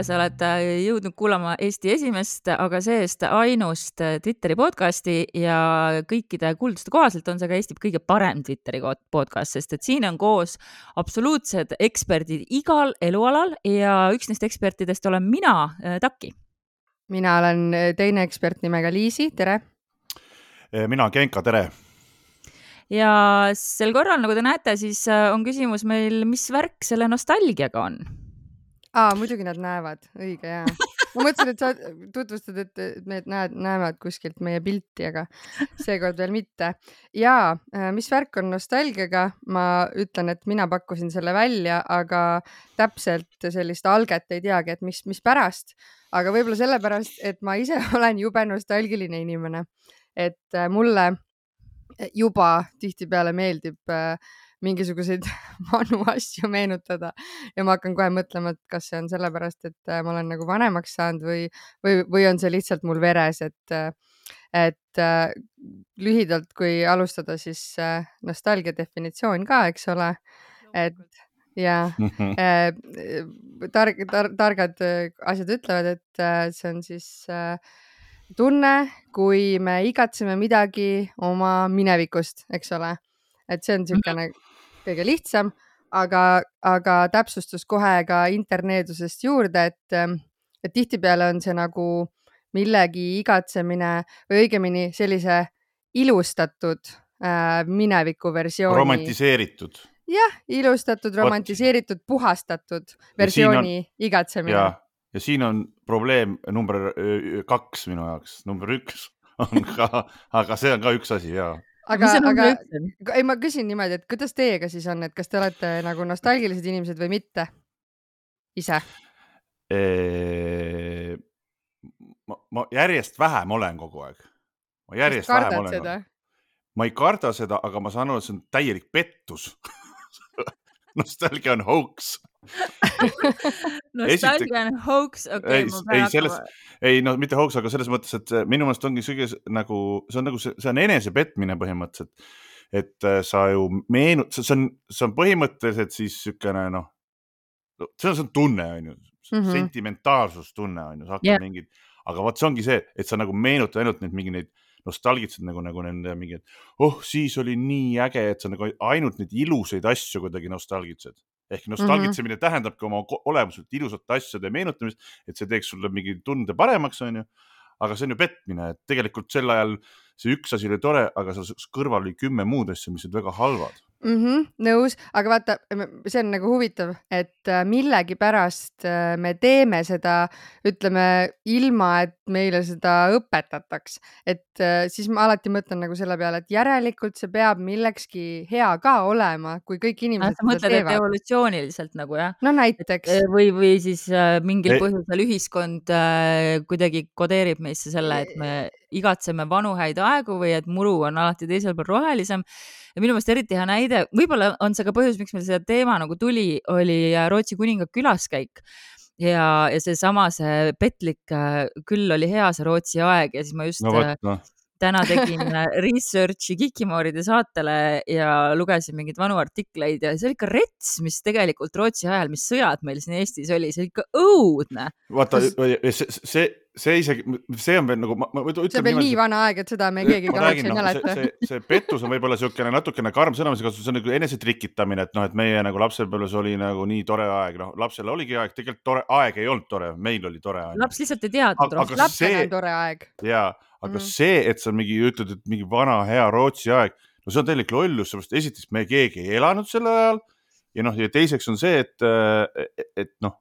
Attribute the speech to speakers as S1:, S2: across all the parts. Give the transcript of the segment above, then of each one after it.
S1: sa oled äh, jõudnud kuulama Eesti esimest, aga see-eest ainust äh, Twitteri podcasti ja kõikide kuulduste kohaselt on see ka Eesti kõige parem Twitteri podcast, sest et siin on koos absoluutsed eksperdid igal elualal ja üks neist ekspertidest olen mina, äh, Taki.
S2: mina olen teine ekspert nimega Liisi, tere.
S3: mina Genka, tere
S1: ja sel korral, nagu te näete, siis on küsimus meil, mis värk selle nostalgiaga on
S2: aa, muidugi nad näevad, õige jaa. ma mõtlesin, et sa tutvustad, et need näed, näevad kuskilt meie pilti, aga seekord veel mitte. ja äh, mis värk on nostalgiaga, ma ütlen, et mina pakkusin selle välja, aga täpselt sellist alget ei teagi, et mis, mispärast, aga võib-olla sellepärast, et ma ise olen jube nostalgiline inimene, et äh, mulle juba tihtipeale meeldib äh, mingisuguseid vanu asju meenutada. Ja ma hakkan kohe mõtlema, et kas see on sellepärast, et äh, ma olen nagu vanemaks saanud või, või, või on see lihtsalt mul veres, et, äh, et äh, lühidalt, kui alustada, siis äh, nostalgia definitsioon ka, eks ole, et ja äh, targ, tar, targad äh, asjad ütlevad, et äh, see on siis äh, tunne, kui me igatseme midagi oma minevikust, eks ole. Et see on niisugune kõige lihtsam, aga, aga täpsustus kohe ka interneedusest juurde, et, ähm, et tihtipeale on see nagu millegi igatsemine või õigemini sellise ilustatud äh, mineviku versiooni.
S3: romantiseeritud.
S2: jah, ilustatud, romantiseeritud, puhastatud versiooni on, igatsemine.
S3: ja siin on probleem number kaks minu jaoks, number üks on ka, aga see on ka üks asi ja
S2: aga, aga ei, ma küsin niimoodi, et kuidas teiega siis on, et kas te olete nagu nostalgilised inimesed või mitte ise?
S3: ma, ma järjest vähem olen kogu aeg. ma järjest vähem olen. ma ei karda seda, aga ma saan aru, et see on täielik pettus nostalgia on hoax
S1: nostalgia on hoax, okei
S3: okay,. ei, ei selles, ei no mitte hoax, aga selles mõttes, et minu meelest ongi sihuke nagu, see on nagu, see on enesepetmine põhimõtteliselt. et äh, sa ju meenut-, see on, see on põhimõtteliselt siis niisugune noh, see on, see on tunne, on ju mm -hmm., sentimentaalsustunne on ju, sa hakkad yeah. mingid, aga vot see ongi see, et sa nagu meenutad ainult neid mingeid neid nostalgitsed nagu, nagu nende mingi, et oh, siis oli nii äge, et sa nagu ainult neid ilusaid asju kuidagi nostalgitsed ehk mhm. nostalgitsemine mm -hmm. tähendabki oma olemuselt ilusate asjade meenutamist, et see teeks sulle mingi tunde paremaks, onju. aga see on ju petmine, et tegelikult sel ajal see üks asi oli tore, aga seal kõrval oli kümme muud asja, mis olid väga halvad
S2: mm. -hmm, nõus, aga vaata, see on nagu huvitav, et äh, millegipärast äh, me teeme seda, ütleme ilma, et meile seda õpetataks, et äh, siis ma alati mõtlen nagu selle peale, et järelikult see peab millekski hea ka olema, kui kõik inimesed
S1: sa mõtled, et evolutsiooniliselt nagu jah?
S2: no näiteks.
S1: või, või siis mingil põhjusel ühiskond kuidagi kodeerib meisse selle, et me igatseme vanu häid aegu või et muru on alati teisel pool rohelisem. Ja minu meelest eriti hea näide, võib-olla on see ka põhjus, miks meil see teema nagu tuli, oli äh, Rootsi kuninga külaskäik. Ja, ja seesama, see petlik äh, küll oli hea see Rootsi aeg ja siis ma just no, võt, no täna tegin research'i Kikimooride saatele ja lugesin mingeid vanu artikleid ja see oli ikka rets, mis tegelikult Rootsi ajal, mis sõjad meil siin Eestis oli, see oli ikka õudne.
S3: vaata Kas..., see, see, see isegi, see on veel nagu, ma, ma
S2: ütlen. see on veel nii vana aeg, et seda me keegi kahjuks ei mäleta.
S3: see, see pettus on võib-olla niisugune natukene karm sõna, mis kasutus, see on nagu enesetrikitamine, et noh, et meie nagu lapsepõlves oli nagu nii tore aeg, noh, lapsel oligi aeg, tegelikult tore aeg ei olnud tore, meil oli tore
S1: aeg. laps lihtsalt ei teadnud
S2: rohkem. lapsel on tore aeg.
S3: ja aga mm. see, et sa mingi ütled, et mingi vana hea Rootsi aeg, no see on täielik lollus, sellepärast esiteks me keegi ei elanud sel ajal ja noh, ja teiseks on see, et, et noh,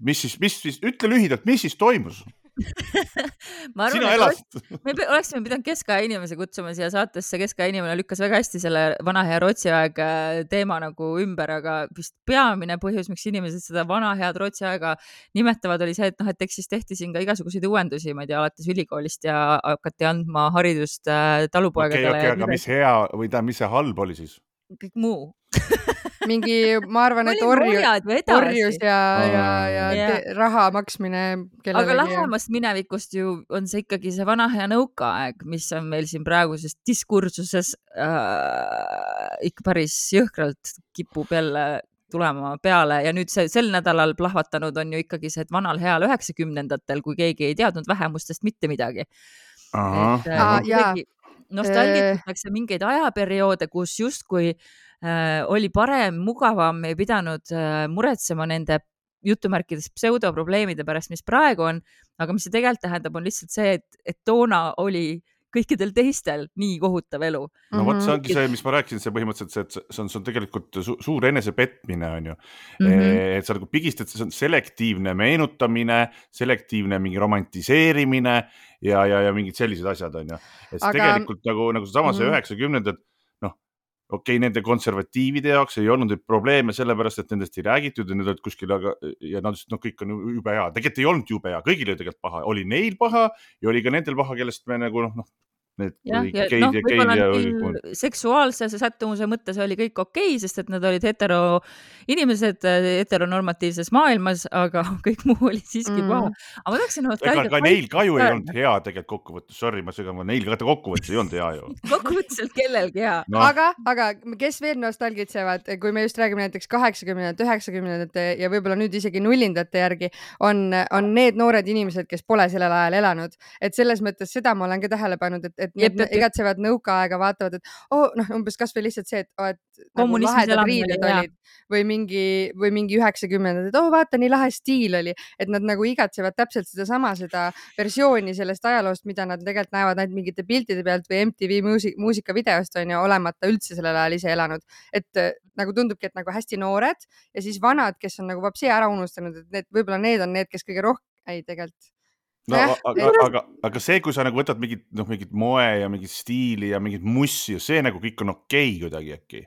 S3: mis siis, mis siis, ütle lühidalt, mis siis toimus?
S1: Ma arvan, et oleks, me oleksime pidanud keskaja inimese kutsuma siia saatesse, keskaja inimene lükkas väga hästi selle vana hea Rootsi aeg äh, teema nagu ümber, aga vist peamine põhjus, miks inimesed seda vana head Rootsi aega nimetavad, oli see, et noh, et eks siis tehti siin ka igasuguseid uuendusi, ma ei tea, alates ülikoolist ja hakati andma haridust äh, talupoegadele.
S3: okei okei aga mis hea või tähendab, mis see halb oli siis?
S1: kõik muu
S2: mingi, ma arvan, et orju, orjus ja, ja, ja yeah. raha maksmine
S1: kellelegi. aga lähemast minevikust ju on see ikkagi see vana hea nõukaaeg, mis on meil siin praeguses diskursuses äh, ikka päris jõhkralt kipub jälle tulema peale ja nüüd see sel nädalal plahvatanud on ju ikkagi see, et vanal heal üheksakümnendatel, kui keegi ei teadnud vähemustest mitte midagi.
S2: jaa.
S1: kuidagi nostalgitatakse mingeid ajaperioode, kus justkui äh, oli parem, mugavam, ei pidanud äh, muretsema nende jutumärkides pseudoprobleemide pärast, mis praegu on, aga mis see tegelikult tähendab, on lihtsalt see, et, et toona oli kõikidel teistel nii kohutav elu.
S3: no vot, see ongi see, mis ma rääkisin, see põhimõtteliselt see, et see on, see on tegelikult su suur enesepetmine, on ju mm. -hmm. et sa nagu pigistad, see on selektiivne meenutamine, selektiivne mingi romantiseerimine ja, ja, ja mingid sellised asjad, on ju. et Aga... tegelikult nagu, nagu seesama see mhm. üheksakümnendad mm -hmm okei okay,, nende konservatiivide jaoks ei olnud neid probleeme, sellepärast et nendest ei räägitud ja need olid kuskil, aga ja nad ütlesid, noh, kõik on jube hea, tegelikult ei olnud jube hea, kõigil oli tegelikult paha, oli neil paha ja oli ka nendel paha, kellest me nagu noh, noh
S1: need ja, ja noh, võib-olla neil seksuaalse sättumuse mõttes oli kõik okei okay,, sest et nad olid hetero inimesed heteronormatiivses maailmas, aga kõik muu oli siiski mm. paha. aga ma tahaksin
S3: ega ka neil ka ju ei olnud hea tegelikult kokkuvõttes, sorry, ma segan, neil ka kokkuvõttes ei olnud hea ju.
S1: Kokkuvõttes ei olnud kellelgi hea.
S2: No.. aga, aga kes veel nostalgitsevad, kui me just räägime näiteks kaheksakümnendate, üheksakümnendate ja võib-olla nüüd isegi nullindate järgi, on, on need noored inimesed, kes pole sellel ajal elanud, et selles mõttes seda ma olen ka tähele pannud, et, et et need igatsevad nõukaaega, vaatavad, et oh, noh, umbes kasvõi lihtsalt see, et oh,, et nagu lahedad riided olid või mingi või mingi üheksakümnendad, et oh, vaata, nii lahe stiil oli, et nad nagu igatsevad täpselt sedasama, seda versiooni sellest ajaloost, mida nad tegelikult näevad ainult mingite piltide pealt või MTV muusika, muusikavideost on ju, olemata üldse sellel ajal ise elanud. et nagu tundubki, et nagu hästi noored ja siis vanad, kes on nagu vapsi ära unustanud, et need võib-olla need on need, kes kõige rohkem, ei tegelikult
S3: no eh, aga, aga, aga see, kui sa nagu võtad mingit, noh, mingit moe ja mingit stiili ja mingit mussi ja see nagu kõik on okei okay kuidagi äkki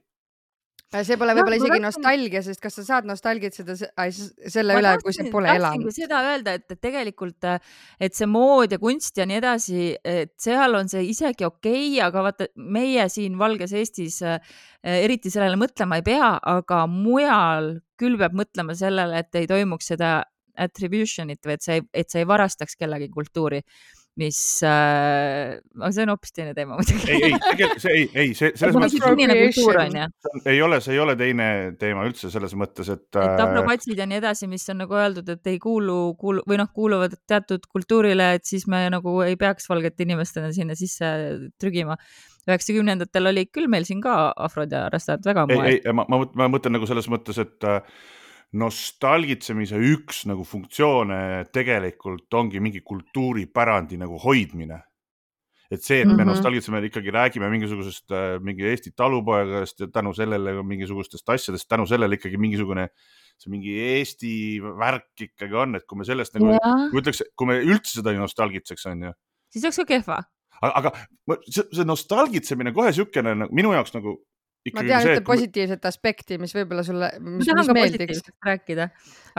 S2: see pole võib-olla isegi nostalgia, sest kas sa saad nostalgitseda selle üle, kui sa pole elanud?
S1: seda öelda, et tegelikult, et see mood ja kunst ja nii edasi, et seal on see isegi okei okay,, aga vaata, meie siin Valges Eestis eriti sellele mõtlema ei pea, aga mujal küll peab mõtlema sellele, et ei toimuks seda attribution'it või et sa ei, et sa ei varastaks kellegi kultuuri, mis äh,, aga see on hoopis teine teema muidugi.
S3: ei, ei, tegelikult see ei, ei, see selles mõttes. ei ole, see ei ole teine teema üldse selles mõttes, et.
S1: et tablopatsid ja nii edasi, mis on nagu öeldud, et ei kuulu, kuulu või noh, kuuluvad teatud kultuurile, et siis me nagu ei peaks valgete inimestena sinna sisse trügima üheksakümnendatel olid küll meil siin ka afrod ja rastad väga
S3: moel. ei, ei, ma, ma, ma mõtlen nagu selles mõttes, et äh, nostalgitsemise üks nagu funktsioone tegelikult ongi mingi kultuuripärandi nagu hoidmine. et see, et me mm -hmm. nostalgitseme, ikkagi räägime mingisugusest äh, mingi Eesti talupoegadest ja tänu sellele mingisugustest asjadest, tänu sellele ikkagi mingisugune see mingi Eesti värk ikkagi on, et kui me sellest nagu, kui ütleks, kui me üldse seda ei nostalgitseks, on ju.
S1: siis oleks ka kehva.
S3: aga, aga see, see nostalgitsemine kohe niisugune nagu minu jaoks nagu
S2: ma tean ühte positiivset aspekti, mis võib-olla sulle, mis, mis meeldiks.
S1: rääkida,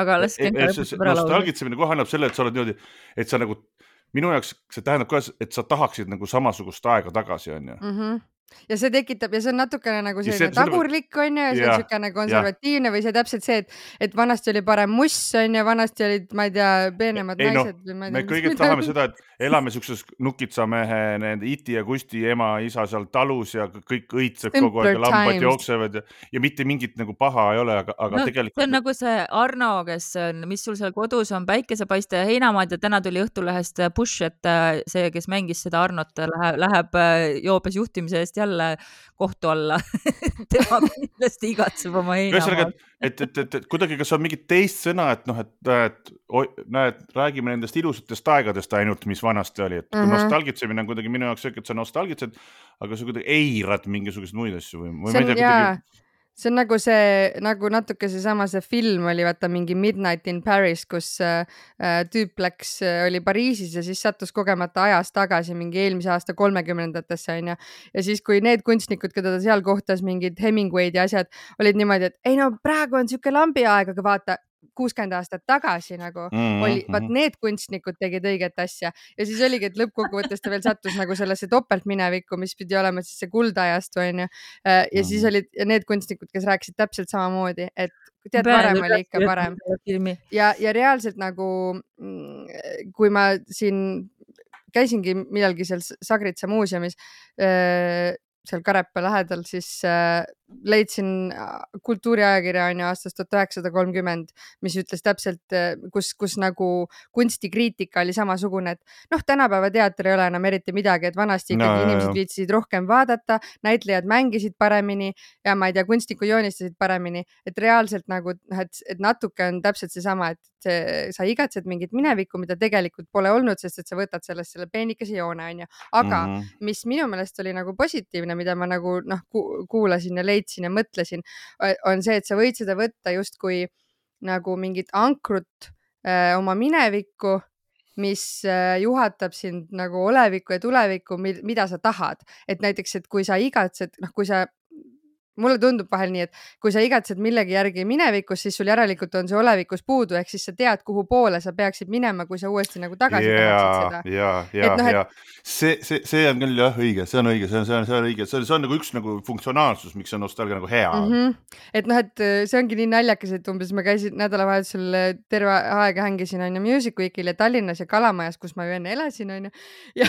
S1: aga las
S3: e, laulda. nostalgitsemine kohe annab selle, et sa oled niimoodi, et sa nagu, minu jaoks see tähendab ka, et sa tahaksid nagu samasugust aega tagasi, onju
S2: mm. -hmm ja see tekitab ja see on natukene nagu selline see, tagurlik on ju ja see on niisugune konservatiivne või see täpselt see, et, et vanasti oli parem muss on ju, vanasti olid, ma ei tea, peenemad ei, naised
S3: no, või ma ei tea. me kõigepealt tahame seda, et elame siukses nukitsamehe nende Iti ja Kusti ema, isa seal talus ja kõik õitseb kogu aeg ja lambad jooksevad ja, ja mitte mingit nagu paha ei ole, aga, aga no, tegelikult.
S1: see on nagu see Arno, kes on, mis sul seal kodus on, päikesepaiste ja heinamaad ja täna tuli Õhtulehest push, et äh, see, kes mängis seda Arnot, läheb, läheb äh, joobes juhtimise eest jälle kohtu alla tema kindlasti igatseb oma heinamaad.
S3: et, et, et, et kuidagi, kas on mingit teist sõna, et noh, et, et näed, räägime nendest ilusatest aegadest ainult, mis vanasti oli, et mm -hmm. nostalgitsemine on kuidagi minu jaoks siuke, et sa nostalgitsed, aga sa kuidagi eirad mingisuguseid muid asju või, või ma ei tea, kuidagi
S2: see on nagu see, nagu natuke seesama, see film oli vaata mingi Midnight in Paris, kus äh, äh tüüp läks äh,, oli Pariisis ja siis sattus kogemata ajas tagasi mingi eelmise aasta kolmekümnendatesse onju. ja siis, kui need kunstnikud, keda ta seal kohtas, mingid Hemingway'd ja asjad olid niimoodi, et ei no praegu on sihuke lambiaeg, aga vaata kuuskümmend aastat tagasi nagu mm -hmm. oli, vaat mm-hmm. need kunstnikud tegid õiget asja ja siis oligi, et lõppkokkuvõttes ta veel sattus nagu sellesse topeltminevikku, mis pidi olema siis see kuldajastu onju. Äh, ja siis mm-hmm. olid need kunstnikud, kes rääkisid täpselt samamoodi, et tead, varem oli ikka parem. ja, ja reaalselt nagu, mm, kui ma siin käisingi millalgi seal Sagritsa muuseumis äh, seal Karepa lähedal, siis äh, leidsin äh, kultuuriajakirja on ju aastast tuhat üheksasada kolmkümmend, mis ütles täpselt, kus, kus nagu kunstikriitika oli samasugune, et noh, tänapäeva teater ei ole enam eriti midagi, et vanasti ikkagi no, inimesed viitsisid rohkem vaadata, näitlejad mängisid paremini ja ma ei tea, kunstnikud joonistasid paremini, et reaalselt nagu noh, et, et natuke on täpselt seesama, et see, sa igatsed mingit minevikku, mida tegelikult pole olnud, sest et sa võtad sellest selle peenikese joone, onju. aga mm -hmm. mis minu meelest oli nagu positiivne, mida ma nagu noh ku, kuulasin ja leidsin ja mõtlesin, on see, et sa võid seda võtta justkui nagu mingit ankrut öö, oma minevikku mis juhatab sind nagu olevikku ja tulevikku, mida sa tahad, et näiteks, et kui sa igatsed, noh, kui sa mulle tundub vahel nii, et kui sa igatsed millegi järgi minevikus, siis sul järelikult on see olevikus puudu, ehk siis sa tead, kuhu poole sa peaksid minema, kui sa uuesti nagu tagasi
S3: yeah,
S2: tahaksid seda.
S3: ja, ja, no, ja see, see, see on küll jah õige, see on õige, see on, see on, see on õige, see on, see on nagu üks nagu funktsionaalsus, miks see nostalgia nagu hea on mm.
S2: -hmm. et noh, et äh, see ongi nii naljakas, et umbes ma käisin nädalavahetusel äh, terve aeg hängisin onju Music Weekil ja Tallinnas ja Kalamajas, kus ma ju enne elasin onju. ja,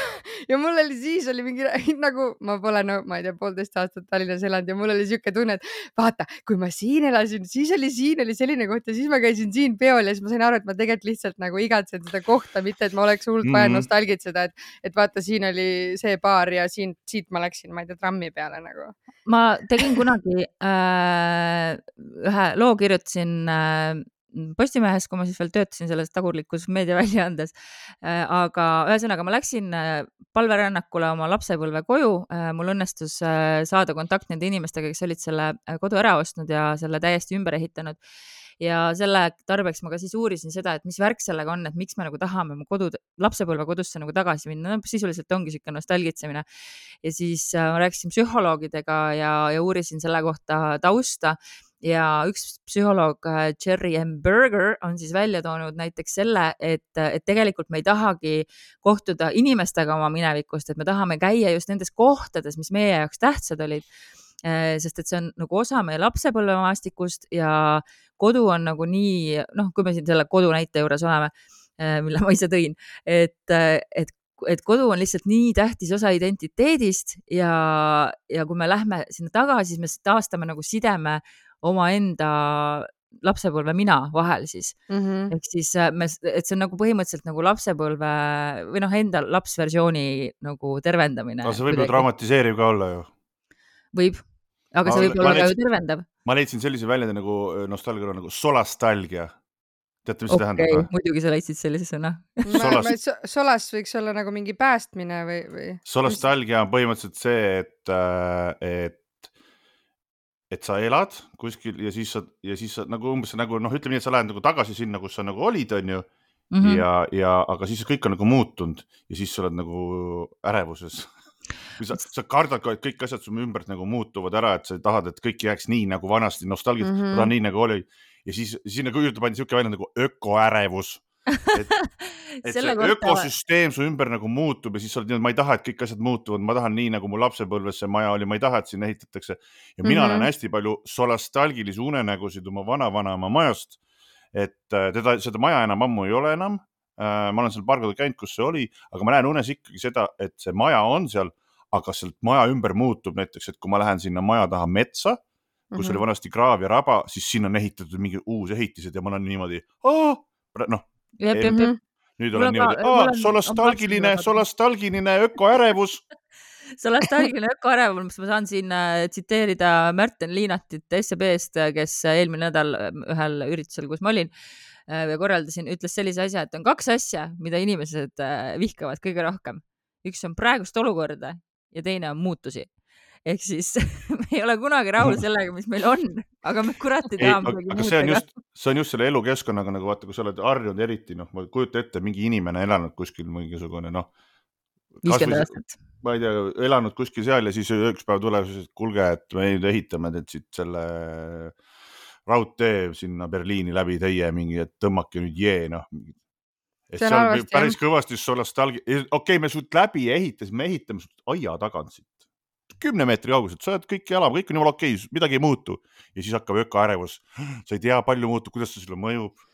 S2: ja mul oli siis oli mingi nagu ma pole no ma ei tea, poolteist aastat Tallinnas elanud ja mul oli siuke tunne, et vaata, kui ma siin elasin, siis oli siin oli selline koht ja siis ma käisin siin peol ja siis ma sain aru, et ma tegelikult lihtsalt nagu igatsen seda kohta, mitte et ma oleks hullult vaja mm -hmm. nostalgitseda, et, et vaata, siin oli see baar ja siin, siit ma läksin, ma ei tea, trammi peale nagu.
S1: ma tegin kunagi äh, ühe loo, kirjutasin äh, Postimehes, kui ma siis veel töötasin selles tagurlikus meediaväljaandes. Äh, aga ühesõnaga, ma läksin äh, palverännakule oma lapsepõlve koju. Äh, mul õnnestus saada kontakt nende inimestega, kes olid selle kodu ära ostnud ja selle täiesti ümber ehitanud ja selle tarbeks ma ka siis uurisin seda, et mis värk sellega on, et miks me nagu tahame oma kodu, lapsepõlvekodusse nagu tagasi minna, no sisuliselt ongi niisugune nostalgitsemine. ja siis äh, ma rääkisin psühholoogidega ja, ja uurisin selle kohta tausta ja üks psühholoog, äh, Jerry M. Berger on siis välja toonud näiteks selle, et, et tegelikult me ei tahagi kohtuda inimestega oma minevikust, et me tahame käia just nendes kohtades, mis meie jaoks tähtsad olid. Äh, sest et see on nagu osa meie lapsepõlvemaastikust ja kodu on nagu nii, noh, kui me siin selle kodu näite juures oleme, äh, mille ma ise tõin, et, et et kodu on lihtsalt nii tähtis osa identiteedist ja, ja kui me lähme sinna tagasi, siis me taastame nagu sideme omaenda lapsepõlve mina vahel siis mm. -hmm. ehk siis äh, me, et see on nagu põhimõtteliselt nagu lapsepõlve või noh, enda lapsversiooni nagu tervendamine.
S3: no see võib ju traumatiseeriv ka olla ju.
S1: võib aga see võib olla ka ju tervendav.
S3: ma leidsin sellise väljendi nagu äh, nostalgia nagu solastalgia. teate, mis see okay, tähendab?
S1: muidugi sa leidsid sellise sõna
S2: Solast... solas võiks olla nagu mingi päästmine või, või?
S3: solastalgia on põhimõtteliselt see, et, äh, et, et sa elad kuskil ja siis sa, ja siis sa nagu umbes nagu noh, ütleme nii, et sa lähed nagu tagasi sinna, kus sa nagu olid, onju. Mm -hmm. ja, ja aga siis kõik on nagu muutunud ja siis sa oled nagu ärevuses kui sa, sa kardad ka, et kõik asjad su ümbert nagu muutuvad ära, et sa tahad, et kõik jääks nii nagu vanasti, nostalgiat mm, -hmm. nii nagu oli ja siis sinna juurde pandi siuke välja nagu ökoärevus et, et see kohta... ökosüsteem su ümber nagu muutub ja siis sa oled nii, et ma ei taha, et kõik asjad muutuvad, ma tahan nii nagu mu lapsepõlves see maja oli, ma ei taha, et sinna ehitatakse. ja mina mm -hmm. näen hästi palju solastalgilisi unenägusid oma vana-vanaema majast. et äh, teda, seda maja enam ammu ei ole enam. Äh, ma olen seal paar korda käinud, kus see oli, aga ma näen unes ikkagi seda, et see maja on seal aga sealt maja ümber muutub näiteks, et kui ma lähen sinna maja taha metsa, kus mm -hmm. oli vanasti kraav ja raba, siis sinna on ehitatud mingi uus ehitised ja ma olen niimoodi, noh. Nüüd olen niimoodi, solastalgiline, solastalgiline ökoärevus.
S1: Solastalgiline ökoärevus, ma saan siin äh, tsiteerida Märten Liinatit SEB-st, kes eelmine nädal äh, ühel üritusel, kus ma olin äh, ja korraldasin, ütles sellise asja, et on kaks asja, mida inimesed äh, vihkavad kõige rohkem. üks on praegust olukorda ja teine on muutusi ehk siis me ei ole kunagi rahul sellega, mis meil on, aga me kurat ei taha midagi
S3: on just, see on just selle elukeskkonnaga nagu vaata, kui sa oled harjunud eriti noh, ma kujutan ette, mingi inimene elanud kuskil mingisugune noh.
S1: viiskümmend aastat.
S3: ma ei tea, elanud kuskil seal ja siis üks päev tuleb, et kuulge, et me nüüd ehitame teid siit selle raudtee sinna Berliini läbi teie mingi, et tõmmake nüüd jee noh et see on halvasti, päris jah. kõvasti solastalgi-, okei okay,, me sult läbi ehitasime, ehitame sult aia tagant siit, kümne meetri kauguselt, sa oled kõik elama, kõik on jumala okei okay,, midagi ei muutu ja siis hakkab ökoärevus. sa ei tea, palju muutub, kuidas see sulle mõjub.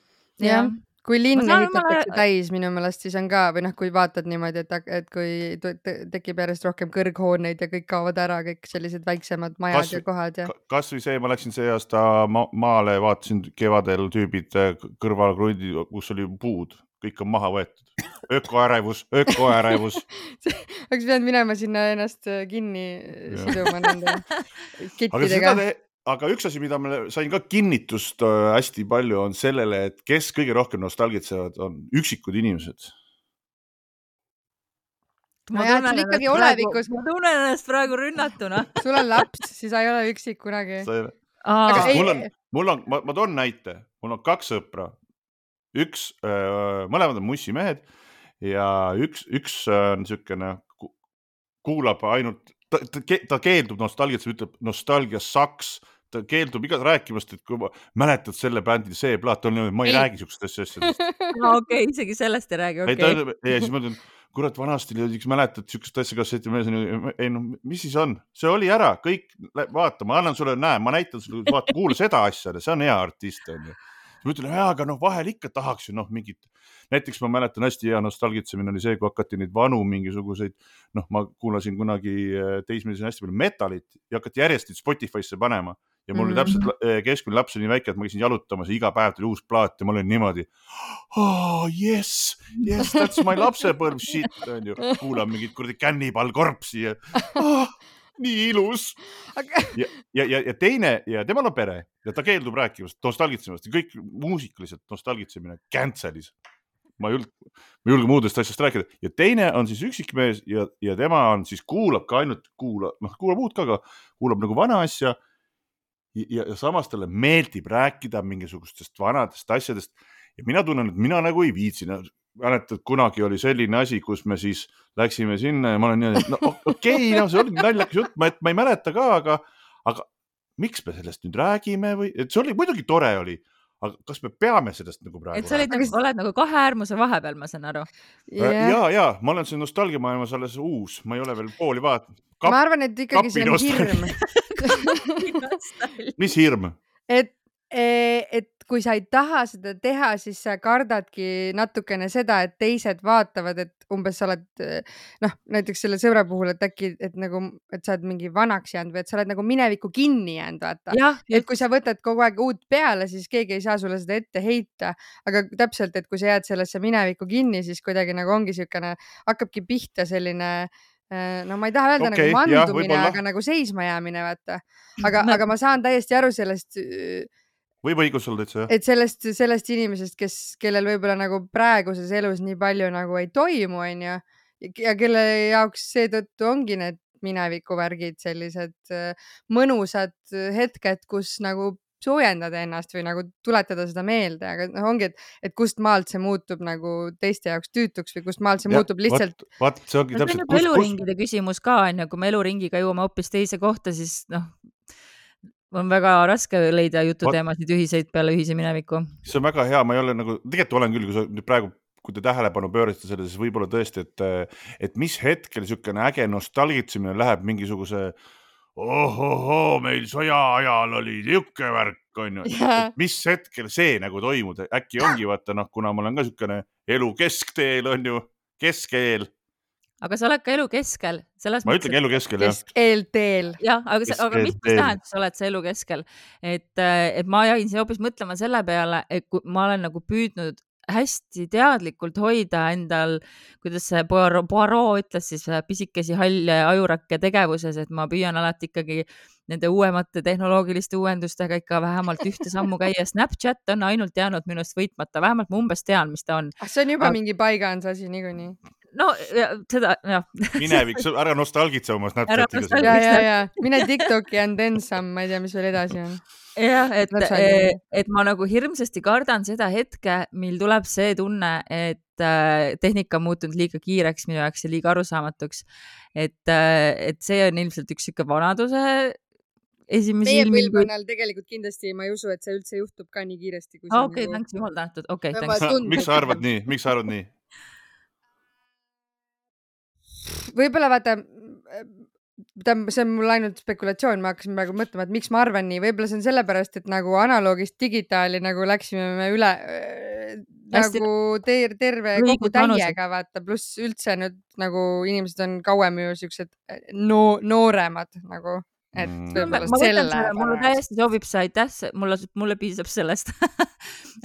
S2: jah, kui linn ehitatakse
S1: omale-
S2: täis minu meelest, siis on ka või noh, kui vaatad niimoodi, et, et kui tekib järjest rohkem kõrghooneid ja kõik kaovad ära, kõik sellised väiksemad majad
S3: Kas-
S2: ja kohad ja
S3: kasvõi see, ma läksin see aasta ma maale, vaatasin kevadel tüübid äh, kõrval krundi, kus oli puud, kõik on maha võetud. ökoärevus, ökoärevus.
S2: oleks pidanud minema sinna ennast äh, kinni
S3: Jah.
S2: siduma nende
S3: te, aga üks asi, mida ma sain ka kinnitust äh, hästi palju, on sellele, et kes kõige rohkem nostalgitsevad, on üksikud inimesed.
S2: No jaa, et sul ikkagi olevikus-
S1: ma tunnen ennast praegu rünnatuna.
S2: sul on laps, siis sa ei ole üksik kunagi. Ei-
S3: mul on, mul on, ma, ma toon näite, mul on kaks sõpra, üks, mõlemad on mussimehed ja üks, üks on niisugune, kuulab ainult, ta, ta, ke- ta keeldub nostalgiat, ütleb nostalgia saks, ta keeldub iga rääkimast, et kui ma mäletad selle bändi see plaat on, ma ei,
S2: Ei.
S3: räägi siukestest asjadest.
S1: okei, isegi sellest ei räägi, okei.
S3: ütleb ja siis ma ütlen, kurat, vanasti oli üks, mäletad siukest asja kasseti mees ei no mis siis on, see oli ära, kõik, vaata, ma annan sulle, näe, ma näitan sulle, vaata, kuula seda asja, see on hea artist onju. Ma ütlen, aga noh, vahel ikka tahaks ju noh, mingit, näiteks ma mäletan hästi hea nostalgitsemine oli see, kui hakati neid vanu mingisuguseid, noh, ma kuulasin kunagi äh, teismelisena hästi palju metalit ja hakati järjest neid Spotify'sse panema ja mul oli
S2: Mhm.
S3: täpselt äh, keskmine laps oli nii väike, et ma käisin jalutamas ja iga päev tuli uus plaat ja ma olin niimoodi oh,. Yes, yes, that's my lapsepõlv shit onju, kuulan mingit kuradi Cannibal Corpse'i ja oh, nii ilus.
S2: Aga-
S3: ja, ja, ja, ja teine ja temal on pere ja ta keeldub rääkimast, nostalgitsemast ja kõik muusikaliselt nostalgitsemine cancel'is. ma ei julge, ma ei julge muudest asjast rääkida ja teine on siis üksikmees ja, ja tema on siis kuulab ka ainult kuula, noh, kuulab uut ka, aga kuulab nagu vana asja. ja, ja samas talle meeldib rääkida mingisugustest vanadest asjadest ja mina tunnen, et mina nagu ei viitsi. mäletad, kunagi oli selline asi, kus me siis läksime sinna ja ma olen niimoodi, et no okei okay,, no see oli naljakas jutt, ma, et ma ei mäleta ka, aga, aga miks me sellest nüüd räägime või, et see oli muidugi tore oli, aga kas me peame sellest nagu praegu
S1: et sa olid nagu, oled nagu kahe äärmuse vahepeal, ma saan aru.
S3: rääkima? ja, ja ma olen siin nostalgiamaailmas alles uus, ma ei ole veel pooli vaadanud.
S2: ma arvan, et ikkagi see on hirm,
S3: mis hirm?
S2: et, et kui sa ei taha seda teha, siis sa kardadki natukene seda, et teised vaatavad, et umbes sa oled noh, näiteks selle sõbra puhul, et äkki, et nagu, et sa oled mingi vanaks jäänud või et sa oled nagu minevikku kinni jäänud, vaata. et kui sa võtad kogu aeg uut peale, siis keegi ei saa sulle seda ette heita, aga täpselt, et kui sa jääd sellesse minevikku kinni, siis kuidagi nagu ongi siukene, hakkabki pihta selline äh, no ma ei taha öelda
S3: Okei,
S2: nagu mandumine, aga nagu seismajäämine, vaata. aga
S1: No-
S2: aga ma saan täiesti aru sellest,
S3: võib õigus sul täitsa jah?
S2: et sellest, sellest inimesest, kes, kellel võib-olla nagu praeguses elus nii palju nagu ei toimu, onju. ja kelle jaoks seetõttu ongi need minevikuvärgid sellised äh, mõnusad hetked, kus nagu soojendada ennast või nagu tuletada seda meelde, aga noh, ongi, et, et kust maalt see muutub nagu teiste jaoks tüütuks või kust maalt see muutub lihtsalt.
S3: vaat see ongi
S1: no on
S3: täpselt,
S1: nagu eluringide küsimus ka onju, kui me eluringiga jõuame hoopis teise kohta, siis noh, on väga raske leida jututeemasid ühiseid peale ühise mineviku.
S3: see on väga hea, ma ei ole nagu, tegelikult olen küll, kui sa nüüd praegu, kui te tähelepanu pöörasite sellele, siis võib-olla tõesti, et, et mis hetkel niisugune äge nostalgitsemine läheb mingisuguse ohohoo, meil sõja ajal oli niisugune värk onju, mis hetkel see nagu toimub, äkki ongi vaata noh, kuna ma olen ka niisugune elu keskteel onju, keskeel,
S1: aga sa oled ka elu keskel, selles
S3: ma ütlengi elu keskel jah.
S2: keskeelteel.
S1: jah, aga see, aga tähendab, sa oled see elu keskel, et, et ma jäin siin hoopis mõtlema selle peale, et kui ma olen nagu püüdnud hästi teadlikult hoida endal, kuidas see Poirot Poirot ütles siis äh, pisikesi halle ajurakke tegevuses, et ma püüan alati ikkagi nende uuemate tehnoloogiliste uuendustega ikka vähemalt ühte sammu käia. Snapchat on ainult jäänud minust võitmata, vähemalt ma umbes tean, mis ta on.
S2: ah, see on juba
S1: Aga-
S2: mingi paigas asi niikuinii.
S1: No ja, seda jah,
S3: minevik, ära nostalgitse oma
S1: nostalgi-
S2: ja, ja, ja. Mine Tiktoki and then some, ma ei tea, mis veel edasi on.
S1: jah, et
S2: Täpselt nii.,
S1: et ma nagu hirmsasti kardan seda hetke, mil tuleb see tunne, et äh, tehnika on muutunud liiga kiireks minu jaoks ja liiga arusaamatuks. et, et see on ilmselt üks sihuke vanaduse esimesi
S2: meie põlvkonnal tegelikult kindlasti ma ei usu, et see üldse juhtub ka nii kiiresti, kui see
S1: okei, thanks, jumal tänatud, okei,
S3: miks sa arvad nii, miks sa arvad nii?
S2: Võib-olla vaata, tähendab, see on mul ainult spekulatsioon, ma hakkasin praegu mõtlema, et miks ma arvan nii, võib-olla see on sellepärast, et nagu analoogist digitaali nagu läksime me üle,
S1: Hästi-
S2: nagu ter terve kogu täiega vaata, pluss üldse nüüd nagu inimesed on kauem ju siuksed äh, no nooremad nagu, et
S3: Mm.
S2: võib-olla
S1: võtan
S2: selle
S1: mulle täiesti sobib see, aitäh, mulle, mulle piisab sellest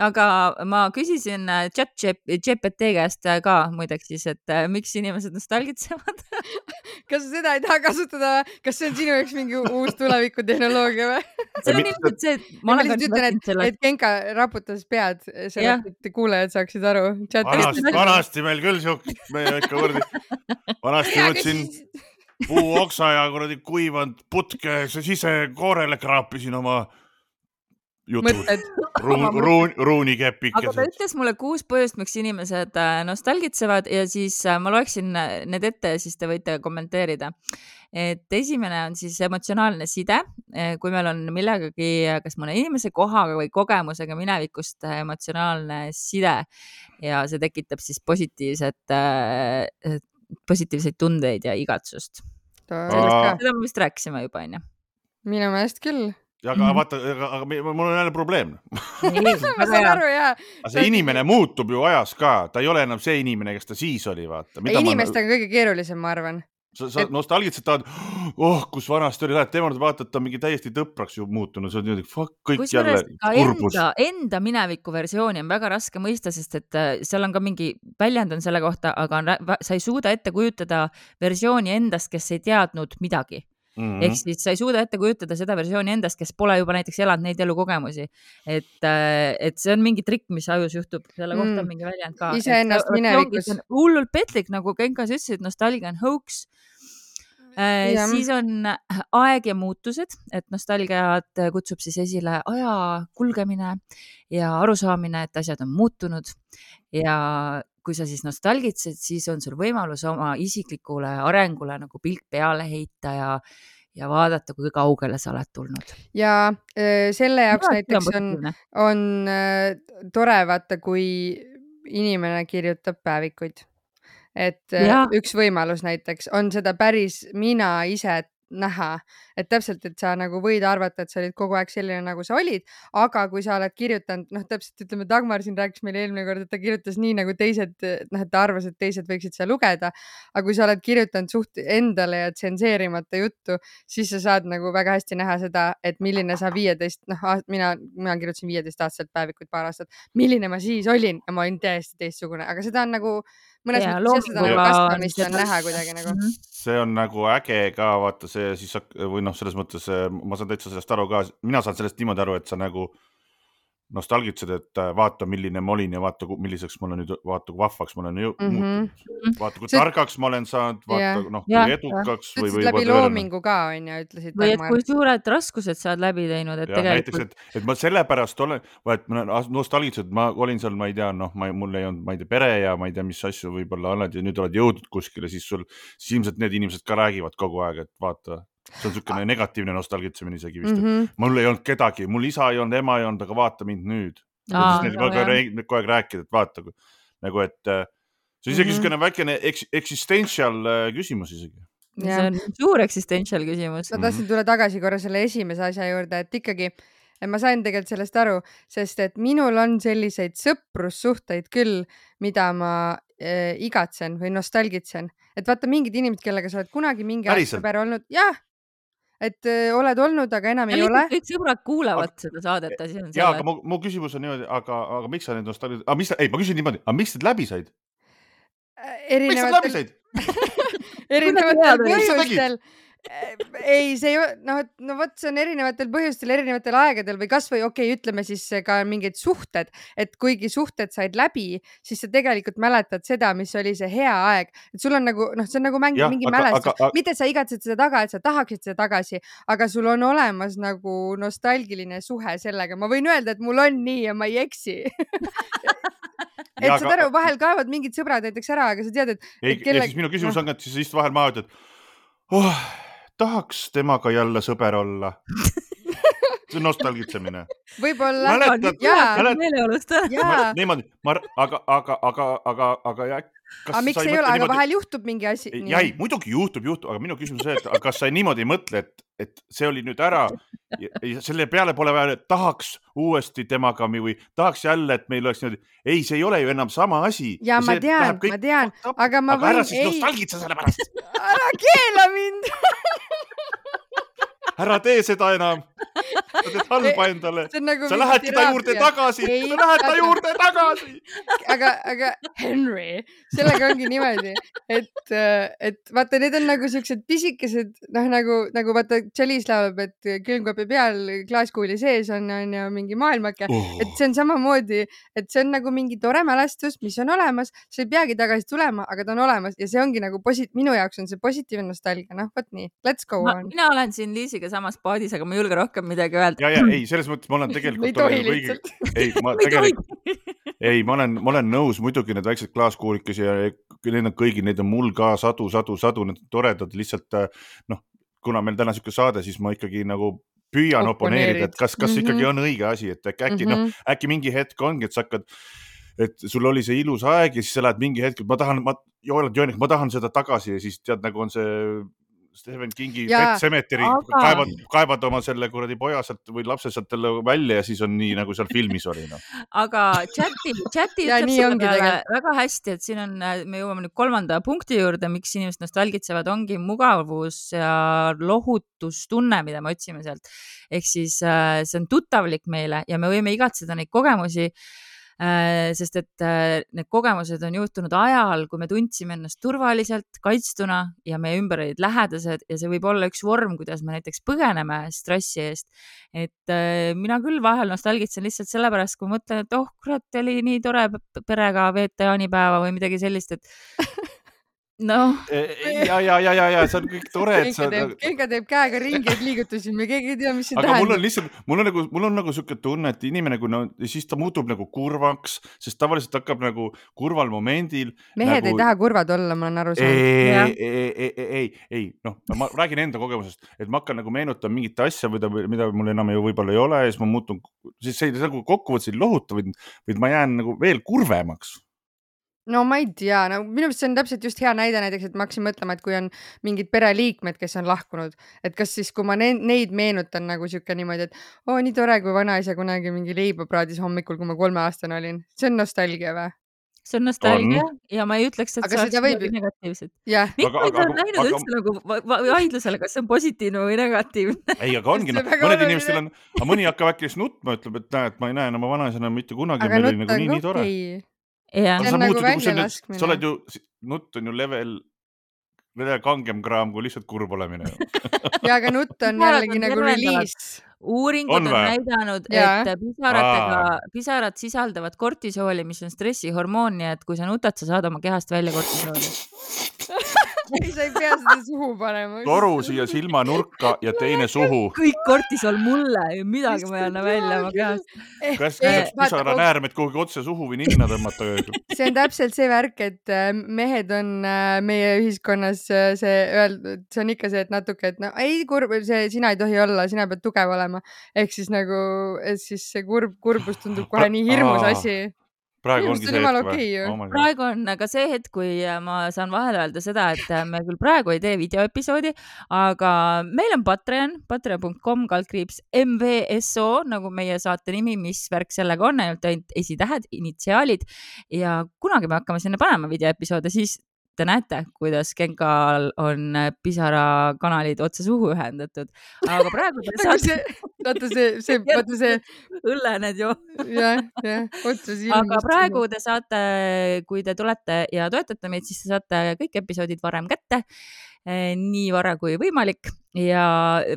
S1: aga ma küsisin äh, chat GPT käest äh, ka muideks siis, et äh, miks inimesed nostalgitsevad.
S2: kas sa seda ei taha kasutada kas see on sinu jaoks mingi uus tulevikutehnoloogia või?
S1: see on ilmselt see, et ma olen ka
S2: lihtsalt ütlen, et, et Genka raputas pead selleks, et kuulajad saaksid aru.
S3: vanasti, vanasti meil küll siukest, me ikka kuradi, vanasti võtsin puuoksa ja kuradi kuivanud putke sisekoorele kraapisin oma jutud. ruun, ruun,
S1: aga ta
S3: ruunikepikesed.
S1: ütles mulle kuus põhjust, miks inimesed äh, nostalgitsevad ja siis äh, ma loeksin äh, need ette ja siis te võite kommenteerida. et esimene on siis emotsionaalne side, kui meil on millegagi, kas mõne inimese kohaga või kogemusega minevikust emotsionaalne side ja see tekitab siis positiivset, positiivseid tundeid ja igatsust. Seda me vist rääkisime juba onju.
S2: minu meelest küll.
S3: ja aga vaata, aga, aga mul on jälle probleem.
S2: ma saan aru ja,
S3: aga see inimene muutub ju ajas ka, ta ei ole enam see inimene, kes ta siis oli, vaata.
S2: inimestega kõige keerulisem, ma arvan.
S3: sa, sa nostalgiliselt tahad, oh, kus vanasti oli, lähed tema juurde, vaatad, ta on mingi täiesti tõpraks ju muutunud, sa oled niimoodi, fuck, kõik jälle
S1: kusjuures ka
S3: kurbus.
S1: enda, enda mineviku versiooni on väga raske mõista, sest et äh, seal on ka mingi väljend on selle kohta, aga on, sa ei suuda ette kujutada versiooni endast, kes ei teadnud midagi mm. -hmm. ehk siis sa ei suuda ette kujutada seda versiooni endast, kes pole juba näiteks elanud neid elukogemusi. et, et see on mingi trikk, mis ajus juhtub, selle kohta
S2: Mm.
S1: on mingi väljend ka.
S2: Iseennast minevikus-
S1: hullult petlik, nagu Genka sa ütlesid, nostalgia on hoax
S2: Jah.
S1: siis on aeg ja muutused, et nostalgiat kutsub siis esile aja kulgemine ja arusaamine, et asjad on muutunud ja kui sa siis nostalgitsed, siis on sul võimalus oma isiklikule arengule nagu pilk peale heita ja, ja vaadata, kui kaugele sa oled tulnud.
S2: ja äh, selle jaoks näiteks on, on äh, tore vaata, kui inimene kirjutab päevikuid. et äh,
S1: Jah.
S2: üks võimalus näiteks on seda päris mina ise näha, et täpselt, et sa nagu võid arvata, et sa olid kogu aeg selline, nagu sa olid, aga kui sa oled kirjutanud, noh, täpselt ütleme, Dagmar siin rääkis meile eelmine kord, et ta kirjutas nii nagu teised, noh, et ta arvas, et teised võiksid seda lugeda. aga kui sa oled kirjutanud suht endale ja tsenseerimata juttu, siis sa saad nagu väga hästi näha seda, et milline sa viieteist, noh, mina, mina kirjutasin viieteistaastaselt päevikut paar aastat, milline ma siis olin? Ja ma olin täiesti teistsugune, aga seda on nagu mõnes
S1: Ja
S2: mõttes seda nagu kasvamist on näha kuidagi nagu.
S1: Mhm.
S3: see on nagu äge ka vaata see siis või noh, selles mõttes eh, ma saan täitsa sellest aru ka, mina saan sellest niimoodi aru, et sa nagu nostalgitsed, et äh, vaata, milline ma olin ja vaata, milliseks ma olen nüüd, vaata kui vahvaks ma olen mm
S2: Mhm.
S3: muutunud. vaata, kui
S2: See-
S3: targaks ma olen saanud, vaata
S2: Jah.
S3: noh, kui edukaks
S2: ütlesid
S3: või
S2: läbi loomingu ka onju, ütlesid
S1: või et kui. suured raskused sa oled läbi teinud, et
S3: ja näiteks,
S1: tegelikult
S3: et, et ma sellepärast olen, et ma olen nostalgiliselt, ma olin seal, ma ei tea, noh, ma, mul ei olnud, ma ei tea, pere ja ma ei tea, mis asju võib-olla oled ja nüüd oled jõudnud kuskile, siis sul, siis ilmselt need inimesed ka räägivad kogu aeg, et vaata, see on niisugune negatiivne nostalgitsemine isegi vist mm,
S2: Mhm.
S3: -hmm. mul ei olnud kedagi, mul isa ei olnud, ema ei olnud, aga vaata mind nüüd.
S1: No
S3: kogu aeg, rääkida, et vaata nagu, et äh, see on isegi
S2: Mhm.
S3: niisugune väikene eks, existential äh, küsimus isegi.
S1: see on suur existential küsimus
S2: ma. tahtsin tulla tagasi korra selle esimese asja juurde, et ikkagi et ma sain tegelikult sellest aru, sest et minul on selliseid sõprussuhteid küll, mida ma äh, igatsen või nostalgitsen, et vaata mingid inimesed, kellega sa oled kunagi mingi aeg sõber olnud, jah, et äh, oled olnud, aga enam
S1: ja
S2: ei ole
S1: kõik sõbrad kuulavad seda saadet, asi on
S3: ja, aga
S1: selles.
S3: mu, mu küsimus on niimoodi, aga, aga miks sa need nostalgia, aga mis, ei, ma küsin niimoodi, aga miks need läbi said? miks nad läbi
S2: erinevatel,
S3: said?
S2: erinevatel põhjustel. ei, see ei, noh, et no vot, see on erinevatel põhjustel, erinevatel aegadel või kasvõi okei okay,, ütleme siis ka mingid suhted, et kuigi suhted said läbi, siis sa tegelikult mäletad seda, mis oli see hea aeg, et sul on nagu noh, see on nagu mäng,
S3: Jah,
S2: mingi
S3: aga-
S2: mälestus.
S3: aga-,
S2: mitte sa igatsed seda taga, et sa tahaksid seda tagasi, aga sul on olemas nagu nostalgiline suhe sellega, ma võin öelda, et mul on nii ja ma ei eksi. Et
S3: Jaa,
S2: saad
S3: aga-
S2: aru, vahel kaevad mingid sõbrad näiteks ära, aga sa tead, et
S3: ei
S2: kelle-
S3: ja siis minu küsimus
S2: noh.
S3: on ka, et siis sa istud vahel maha ja ütled oh,, tahaks temaga jälle sõber olla. see on nostalgitsemine.
S2: võib-olla
S3: Mäletad- mäletad- niimoodi, ma, aga, aga, aga, aga, aga jah.
S2: aga miks ei ole, aga vahel juhtub mingi asi.
S3: ja ei, muidugi juhtub, juhtub, aga minu küsimus on see, et kas sa niimoodi ei mõtle, et, et see oli nüüd ära ja, ja selle peale pole vaja, et tahaks uuesti temaga või tahaks jälle, et meil oleks niimoodi. ei, see ei ole ju enam sama asi.
S2: ja ma tean, ma tean, aga ma
S3: aga ära
S2: võin,
S3: siis
S2: ei,
S3: nostalgitse selle pärast,
S2: ära keela mind.
S3: ära tee seda enam. Sa teed halba endale.
S2: nagu.
S3: sa lähedki ta juurde tagasi, sa lähed ta
S2: aga-
S3: juurde tagasi.
S2: aga, aga Henry, sellega ongi niimoodi, et, et vaata, need on nagu siuksed pisikesed, noh nagu, nagu vaata, Chalice laulab, et külmkapi peal klaaskuuli sees on, on ju mingi maailmake. et see on samamoodi, et see on nagu mingi tore mälestus, mis on olemas, sa ei peagi tagasi tulema, aga ta on olemas ja see ongi nagu posi-, minu jaoks on see positiivne nostalgia, noh vot nii, let's go on.
S1: mina olen siin Liisiga samas paadis, aga ma ei julge rohkem midagi öelda.
S3: ja, ja ei, selles mõttes ma olen
S2: ei
S3: tegelikult.
S2: tohi lihtsalt.
S3: ei, ma
S1: ei
S3: tegelikult, ei, ma olen, ma olen nõus, muidugi need väiksed klaaskuulikesi ja need on kõigil, neid on mul ka sadu, sadu, sadu, need on toredad, lihtsalt äh, noh, kuna meil täna sihuke saade, siis ma ikkagi nagu püüan oponeerida, et kas, kas
S2: Mhm.
S3: ikkagi on õige asi, et äkki, mm -hmm. noh, äkki mingi hetk ongi, et sa hakkad, et sul oli see ilus aeg ja siis sa lähed mingi hetk, ma tahan, ma, Joel ma tahan seda tagasi ja siis tead, nagu on see Stephen Kingi Pet Cemetery
S1: aga-
S3: kaevad, kaevad oma selle kuradi poja sealt või lapse sealt jälle välja ja siis on nii, nagu seal filmis oli noh.
S1: aga chati, chati
S2: Ja
S1: ütleb
S2: nii
S1: selle
S2: ongi
S1: peale
S2: tegelikult.
S1: väga hästi, et siin on, me jõuame nüüd kolmanda punkti juurde, miks inimesed nostalgitsevad, ongi mugavus ja lohutustunne, mida me otsime sealt. ehk siis äh, see on tuttavlik meile ja me võime igatseda neid kogemusi sest et äh, need kogemused on juhtunud ajal, kui me tundsime ennast turvaliselt, kaitstuna ja meie ümber olid lähedased ja see võib olla üks vorm, kuidas me näiteks põgeneme stressi eest. et äh, mina küll vahel nostalgitsen lihtsalt sellepärast, kui mõtlen, et oh kurat, oli nii tore perega veeta jaanipäeva või midagi sellist, et noh,
S3: ja, ja, ja, ja, ja see on kõik tore, et sa.
S2: teeb, Genka teeb käega ringeid liigutusi, me keegi ei tea, mis see
S3: aga mul on
S2: tähendab.
S3: lihtsalt, mul on nagu, mul on nagu sihuke tunne, et inimene, kui no siis ta muutub nagu kurvaks, sest tavaliselt hakkab nagu kurval momendil.
S2: mehed
S3: nagu-
S2: ei taha kurvad olla, ma olen aru
S3: ei,
S2: saanud.
S3: Ei, ei, ei, ei, ei, noh, ma räägin enda kogemusest, et ma hakkan nagu meenutama mingit asja, mida, mida mul enam ju võib-olla ei ole ja siis ma muutun, siis see nagu kokkuvõttes ei lohuta, vaid, vaid ma jään nagu veel kurvemaks.
S2: No ma ei tea, no minu meelest see on täpselt just hea näide näiteks, et ma hakkasin mõtlema, et kui on mingid pereliikmed, kes on lahkunud, et kas siis, kui ma ne neid meenutan nagu sihuke niimoodi, et oo nii tore, kui vanaisa kunagi mingi leiba praadis hommikul, kui ma kolmeaastane olin, see on nostalgia või?
S1: see on nostalgia ja ma ei ütleks, et
S2: Aga
S1: see
S2: seda
S1: oleks
S2: võib
S1: negatiivset. miks
S3: Aga-
S1: ma ei
S3: aga-
S1: ole näinud
S3: aga-
S1: üldse nagu va- va- vaidlusele, kas see on positiivne või negatiivne?
S3: ei, aga ongi, noh
S2: on,
S3: mõned inimestel on, aga mõni hakkab äkki lihtsalt nutma, ütleb, et näed, ma ei näe enam oma vanaisa enam mitte kunagi, meil oli nagu
S2: on
S3: nii, nii tore.
S2: okei.
S1: Jah
S2: See
S3: sa
S2: on nagu
S3: nüüd, sa oled ju, nutt on ju level, level kangem kraam kui lihtsalt kurb olemine.
S2: ja aga nutt on jällegi nagu release.
S1: uuringud
S3: On
S1: on, on
S3: vä?
S1: näidanud, et pisaratega, pisarad sisaldavad kortisooli, mis on stressihormoon, nii et kui sa nutad, sa saad oma kehast välja kortisooli.
S2: ei, sa ei pea seda suhu panema.
S3: toru siia silmanurka ja teine suhu.
S1: kõik kortisool mulle, midagi ma ei anna välja oma kehast.
S3: kas saaks
S2: vaata,
S3: pisaranäärmed kuhugi otse suhu või ninna tõmmata?
S2: see on täpselt see värk, et äh, mehed on äh, meie ühiskonnas äh, see öeldud, see on ikka see, et natuke, et no ei kurb, see sina ei tohi olla, sina pead tugev olema. ehk siis nagu, siis see kurb, kurbus tundub kohe nii hirmus asi.
S3: Praegu ongi see hetk
S2: ju.
S3: või?
S1: praegu on ka see hetk, kui äh, ma saan vahele öelda seda, et äh, me küll praegu ei tee videoepisoodi, aga meil on Patreon, patreon.com kaldkriips MVSO nagu meie saate nimi, mis värk sellega on, ainult ainult esitähed, initsiaalid ja kunagi me hakkame sinna panema videoepisoode, siis te näete, kuidas Genkal on äh, pisarakanalid otse suhu ühendatud, aga praegu te saate
S2: vaata see, see, vaata see,
S1: õllened ju
S2: jah, jah, otse silma.
S1: aga praegu te saate, kui te tulete ja toetate meid, siis te saate kõik episoodid varem kätte. nii vara kui võimalik ja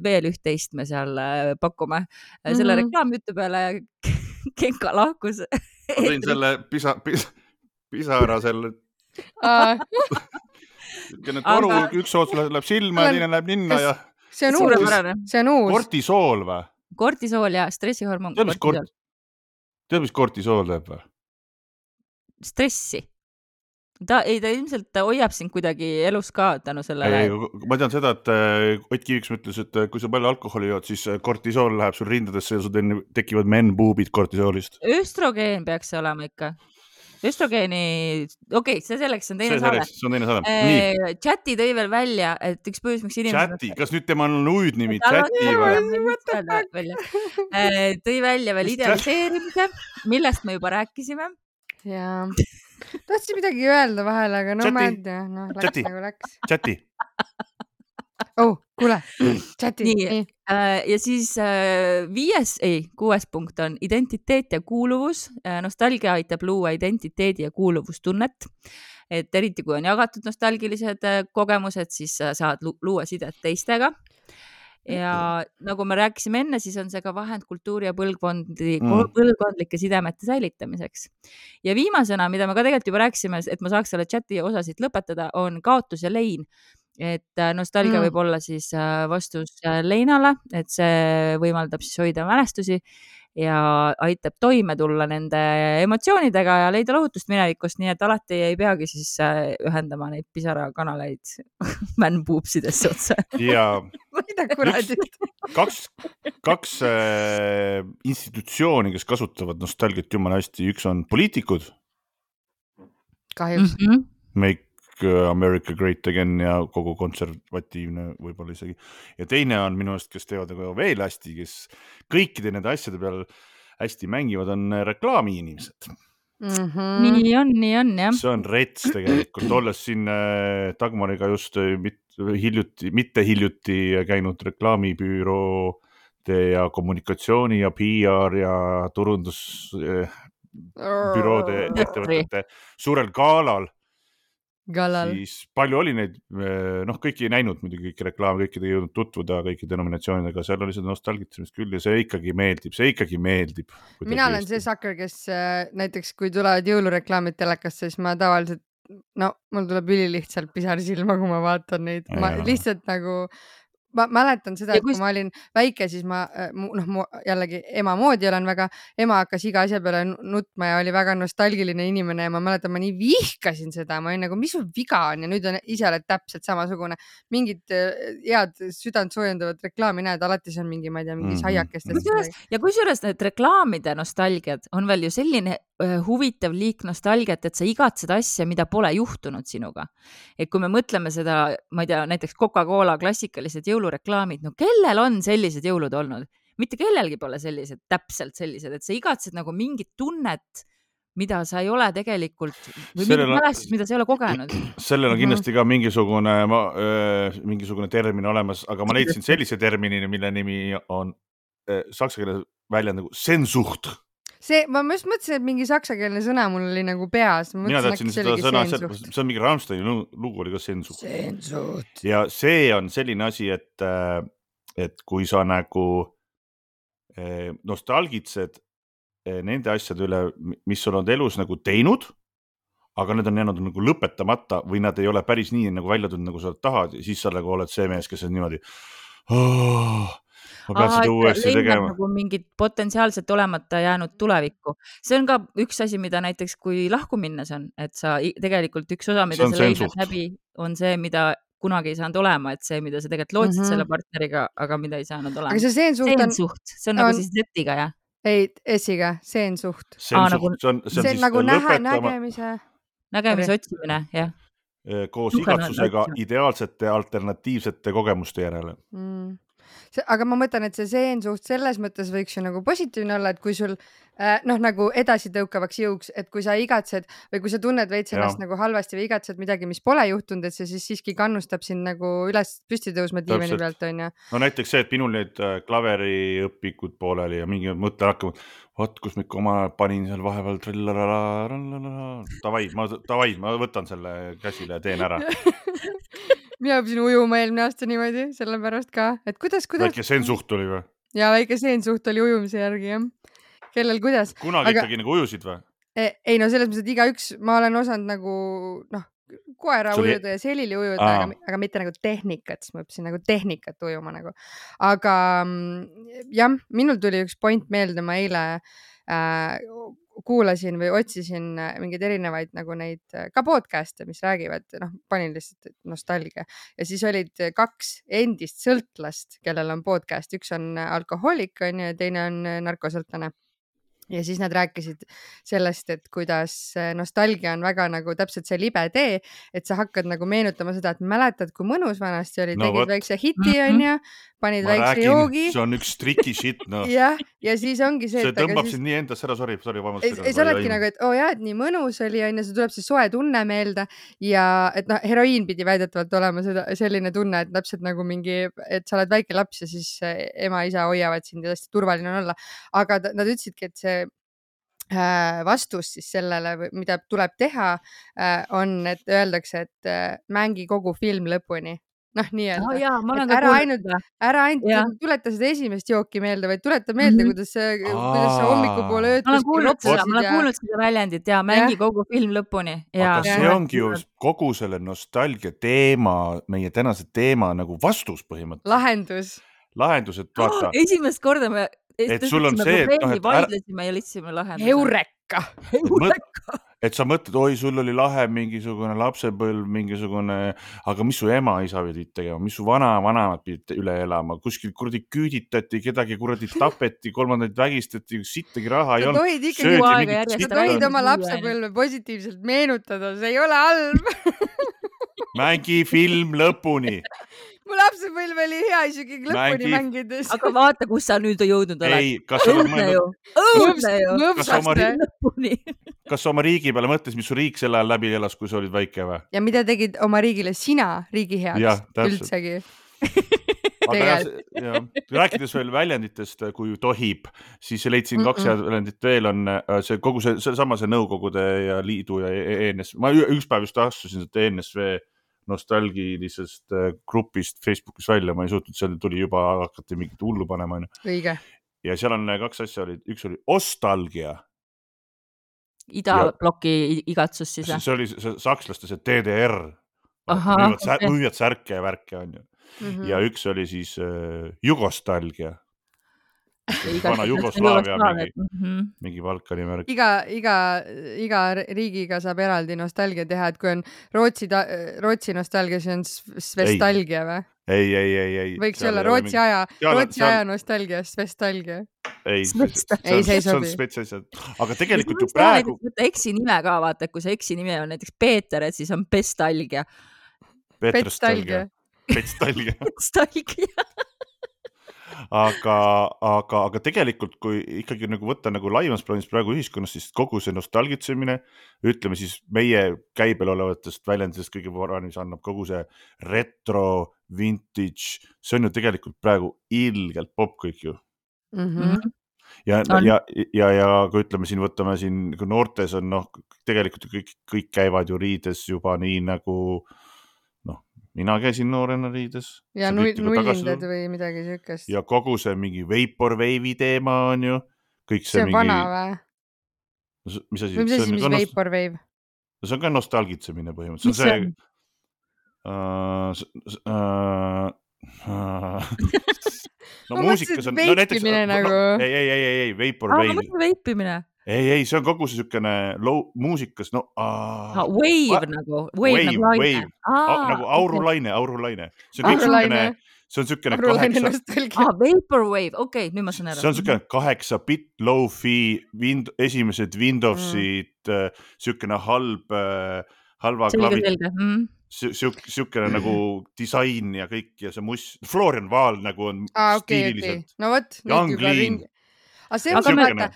S1: veel üht-teist me seal äh, pakume. selle
S2: Mhm.
S1: reklaamjutu peale Genka lahkus.
S3: ma tõin selle pisa, pisa, pisara selle, niisugune toru
S1: Aga-,
S3: üks ots läheb silma ja teine läheb ninna ja
S2: see on uus, see on uus.
S3: kortisool või?
S1: kortisool ja stressihormoon.
S3: tead, mis kort-, tead, mis kortisool teeb või?
S1: stressi. ta ei, ta ilmselt hoiab sind kuidagi elus ka tänu sellele.
S3: ma tean seda, et äh, Ott Kiviks ütles, et äh, kui sa palju alkoholi jood, siis äh, kortisool läheb sul rindadesse ja sul tekivad men-boob'id kortisoolist.
S1: östrogeen peaks see olema ikka. östrogeeni, okei okay,, see selleks on teine
S3: see
S1: saade.
S3: see on teine saade. nii,
S1: chati tõi veel välja, et üks põhjus, miks inimesed.
S3: chati, kas nüüd temal on
S1: on-
S3: chati või?
S1: Välja. tõi välja veel idealiseerimise, millest me juba rääkisime.
S2: jaa. tahtsin midagi öelda vahele, aga no
S3: Chati.
S2: ma ei tea, noh läks nagu läks.
S3: chati,
S2: oh, kuule, chati,
S1: Nii. Äh, ja siis äh, viies, ei, kuues punkt on identiteet ja kuuluvus. nostalgia aitab luua identiteedi ja kuuluvustunnet. et eriti kui on jagatud nostalgilised äh, kogemused, siis sa saad lu- luua sidet teistega. ja nagu me rääkisime enne, siis on see ka vahend kultuuri ja põlvkondi
S3: Mm.
S1: mm., põlvkondlike sidemete säilitamiseks. ja viimasena, mida me ka tegelikult juba rääkisime, et ma saaks selle chati osa siit lõpetada, on kaotus ja lein et äh, nostalgia
S2: Mm.
S1: mm. võib olla siis äh, vastus äh, leinale, et see võimaldab siis hoida mälestusi ja aitab toime tulla nende emotsioonidega ja leida lohutust minevikust, nii et alati ei peagi siis ühendama neid pisarakanaleid männpuupsidesse otsa.
S3: ja
S2: mida kuradit.
S3: kaks, kaks äh, institutsiooni, kes kasutavad nostalgiat jumala hästi, üks on poliitikud,
S2: kahjuks.
S1: -hmm.
S3: Make America Great Again ja kogu konservatiivne võib-olla isegi. ja teine on minu arust, kes teevad nagu veel hästi, kes kõikide nende asjade peal hästi mängivad, on reklaamiinimesed.
S2: Mhm.
S1: nii on, nii on jah.
S3: see on rets tegelikult, olles siin äh, Dagmariga just äh, mit, hiljuti, mitte hiljuti käinud reklaamibüroode ja kommunikatsiooni ja PR ja turundusbüroode ettevõtete suurel galal,
S2: kallal.
S3: siis palju oli neid, noh, kõiki ei näinud muidugi kõiki reklaame, kõikidega ei jõudnud tutvuda kõikide nominatsioonidega, seal oli seda nostalgitsemist küll ja see ikkagi meeldib, see ikkagi meeldib.
S2: mina olen see sucker, kes äh, näiteks, kui tulevad jõulureklaamid telekasse, siis ma tavaliselt, no mul tuleb ülilihtsalt pisar silma, kui ma vaatan neid, ma lihtsalt nagu, ma mäletan seda, et
S1: kui
S2: ma olin väike, siis ma äh, noh, jällegi ema moodi olen väga, ema hakkas iga asja peale nu- nutma ja oli väga nostalgiline inimene ja ma mäletan, ma nii vihkasin seda, ma olin nagu, mis sul viga on ja nüüd on ise oled täpselt samasugune. mingit äh, head südantsoojendavat reklaami näed, alati see on mingi, ma ei tea, mingi
S3: Mhm.
S2: saiakestest
S1: kusjuures ja kusjuures need reklaamide nostalgiad on veel ju selline öö, huvitav liik nostalgiat, et sa igatsed asja, mida pole juhtunud sinuga. et kui me mõtleme seda, ma ei tea, näiteks Coca-Cola klassikalised jõulureklaamid, no kellel on sellised jõulud olnud? mitte kellelgi pole sellised, täpselt sellised, et sa igatsed nagu mingit tunnet, mida sa ei ole tegelikult või mingit mälestust, mida sa ei ole kogenud.
S3: sellel on kindlasti ka mingisugune, mingisugune termin olemas, aga ma leidsin sellise termini, mille nimi on saksa keeles väljend nagu sensucht.
S2: see, ma just mõtlesin, et mingi saksakeelne sõna mul oli nagu peas.
S3: mina teadsin seda sõna, see on mingi Rammsteini lu- lugu oli ka sensucht
S2: sensuht.
S3: ja see on selline asi, et, et kui sa nagu eh, nostalgitsed eh, nende asjade üle, mis sa oled elus nagu teinud, aga need on jäänud nagu lõpetamata või nad ei ole päris nii nagu välja tulnud, nagu sa tahad ja siis sa nagu oled see mees, kes on niimoodi oh,. Ma pean seda uuesti tegema.
S1: nagu mingit potentsiaalselt olemata jäänud tulevikku. see on ka üks asi, mida näiteks, kui lahku minnes on, et sa tegelikult üks osa, mida
S3: on
S1: sa leidnud läbi, on see, mida kunagi ei saanud olema, et see, mida sa tegelikult lootsid mm
S2: Mhm.
S1: -hmm. selle partneriga, aga mida ei saanud olema
S2: aga. see sensuht on,
S1: sensuht, see on nagu
S2: on-
S1: siis Z-iga jah?
S2: ei, S-iga, sensuht.
S1: Aa, nagu-
S3: see on, see on
S2: see on
S3: siis
S2: nagu nähe, nägemise.
S1: nägemise otsimine, jah.
S3: eh, koos igatsusega ideaalsete alternatiivsete kogemuste järele.
S2: Mm. Aga ma mõtlen, et see seensuht selles mõttes võiks ju nagu positiivne olla, et kui sul äh, noh, nagu edasidõukavaks jõuks, et kui sa igatsed või kui sa tunned veits ennast nagu halvasti või igatsed midagi, mis pole juhtunud, et see siis siiski kannustab sind nagu üles püsti tõusma diivani pealt onju.
S3: no näiteks see, et minul need äh, klaveriõpikud pooleli ja mingi mõte hakkavad, vot kus ma ikka oma panin seal vahepeal. Davai, ma, davai, ma võtan selle käsile ja teen ära.
S2: Mina õppisin ujuma eelmine aasta niimoodi, sellepärast ka, et kuidas, kuidas
S3: väike sensuht tuli või?
S2: ja väike seensuht oli ujumise järgi jah. kellel kuidas,
S3: kunagi
S2: Aga-
S3: ikkagi nagu ujusid või?
S2: ei no selles mõttes, et igaüks, ma olen osanud nagu noh, koera
S3: ei-
S2: ujuda ja selili ujuda, aga, aga mitte nagu tehnikat, siis ma õppisin nagu tehnikat ujuma nagu. aga mm, jah, minul tuli üks point meelde, ma eile äh, kuulasin või otsisin äh, mingeid erinevaid nagu neid äh, ka podcast'e, mis räägivad, noh, panin lihtsalt nostalgia. Ja siis olid kaks endist sõltlast, kellel on podcast, üks on alkohoolik onju ja teine on narkosõltlane ja siis nad rääkisid sellest, et kuidas nostalgia on väga nagu täpselt see libe tee, et sa hakkad nagu meenutama seda, et mäletad, kui mõnus vanasti oli no,, tegid võt. väikse hiti mhm. onju, panid ma väikse räägin, joogi.
S3: see on üks tricky shit noh.
S2: jah, ja siis ongi see.
S3: see tõmbab siis... sind nii endasse ära, sorry, sorry, vabandust.
S2: sa oledki nagu, et oo oh, jaa, et nii mõnus oli onju, sul tuleb see soe tunne meelde ja et noh, heroiin pidi väidetavalt olema seda, selline tunne, et täpselt nagu mingi, et sa oled väike laps ja siis ema-isa hoiavad sind ja hästi turvaline on olla. aga nad ütlesidki, et see Äh, vastus siis sellele, mida tuleb teha, äh, on, et öeldakse, et äh, mängi kogu film lõpuni noh, nii-öelda
S1: oh,.
S2: ära ainult, ära ainult tuleta seda esimest jooki meelde, vaid tuleta meelde mm, -hmm. kuidas kuidas sa hommikupoole
S1: ööd. ma olen kuulnud seda, ma olen kuulnud seda väljendit ja mängi ja. kogu film lõpuni.
S3: aga see ja. ongi ju kogu selle nostalgia teema, meie tänase teema nagu vastus põhimõtteliselt.
S2: lahendus.
S3: lahendus, et vaata
S1: oh,. esimest korda me
S3: et sul on see, et noh,
S1: et vaidlesime ja leidsime lahenduse.
S2: Eureka!
S1: Eureka!
S3: et sa mõtled, oi, sul oli lahe mingisugune lapsepõlv, mingisugune, aga mis su ema-isa pidid tegema, mis su vana-vanemad pidid üle elama, kuskil kuradi küüditati, kedagi kuradi tapeti, kolmandaid vägistati, sittagi raha ei olnud.
S2: sa tohid oma lapsepõlve positiivselt meenutada, see ei ole halb
S3: mängi film lõpuni
S2: mu lapsepõlv oli hea isegi lõpuni Mängi... mängides.
S1: aga vaata, kus sa nüüd jõudnud oled.
S3: ei, kas sa
S1: oled mõelnud? õudne ju.
S3: oma riigi, kas sa oma riigi peale mõtlesid, mis su riik sel ajal läbi elas, kui sa olid väike või?
S2: ja mida tegid oma riigile sina riigi heaks üldsegi
S3: rääkides veel väljenditest, kui tohib, siis leidsin kaks head väljendit veel on äh, see kogu see, seesama see Nõukogude ja Liidu ja ENSV, e ma üks päev just astusin ENSV nostalgilisest äh, grupist Facebookis välja, ma ei suutnud, seal tuli juba, hakati mingit hullu panema, onju.
S2: õige.
S3: ja seal on äh, kaks asja olid, üks oli ostalgia.
S1: idabloki igatsus siis
S3: või? see oli see sakslaste see DDR. müüvad, okay. müüvad särke ja värke, onju mm. -hmm. ja üks oli siis äh, Jugostalgia vana Jugoslaavia mingi -hmm. mingi Balkani märk.
S2: iga, iga, iga riigiga saab eraldi nostalgia teha, et kui on Rootsi, Rootsi nostalgia, see on svestalgia või?
S3: ei, ei, ei, ei.
S2: võiks olla Rootsi mingi... aja, Rootsi seal... aja nostalgia, svestalgia.
S3: ei,
S2: ei, see ei sobi.
S3: spetsialistid, aga tegelikult ju praegu.
S1: eksinime ka vaata, et kui see eksinimi on näiteks Peeter, et siis on Pestalgia.
S3: Petrostalgia. Pestalgia.
S1: Pestalgia
S3: aga, aga, aga tegelikult, kui ikkagi nagu võtta nagu laiemas plaanis praegu ühiskonnas, siis kogu see nostalgitsemine, ütleme siis meie käibel olevatest väljenditest kõige parem, mis annab kogu see retro, vintage, see on ju tegelikult praegu ilgelt popp kõik ju.
S2: Mm. -hmm
S3: ja, ja, ja, ja kui ütleme siin, võtame siin, kui noortes on noh, tegelikult kõik, kõik käivad ju riides juba nii nagu mina käisin noorena riides.
S2: ja nullindad või midagi siukest.
S3: ja kogu see mingi Vaporwave'i teema on ju, kõik see,
S2: see
S3: mingi.
S2: vana või?
S3: mis asi?
S2: mis asi, mis Vaporwave?
S3: no see on ka nostalgitsemine põhimõtteliselt, see on. Uh, uh, uh, no muusikas on, no näiteks,
S2: nagu... no,
S3: ei, ei, ei, ei, ei, Vaporwave.
S1: veipimine
S3: ei, ei, see on kogu see siukene low muusikas, no.
S1: Ah, wave nagu,
S3: wave, wave nagu laine. Ah, nagu aurulaine, aurulaine. see on kõik siukene, see on siukene kaheksa.
S1: Ah, vaporwave, okei okay,, nüüd ma saan aru.
S3: see on siukene kaheksa bitt low-fi wind, esimesed Windowsid mm., siukene halb, halva
S1: klavi. Mm
S3: siuk-, siukene nagu disain ja kõik ja see must, Florian Vaal nagu on
S2: ah, okay, stiililiselt okay.. no vot,
S3: juba ring,
S2: aga see on vaata,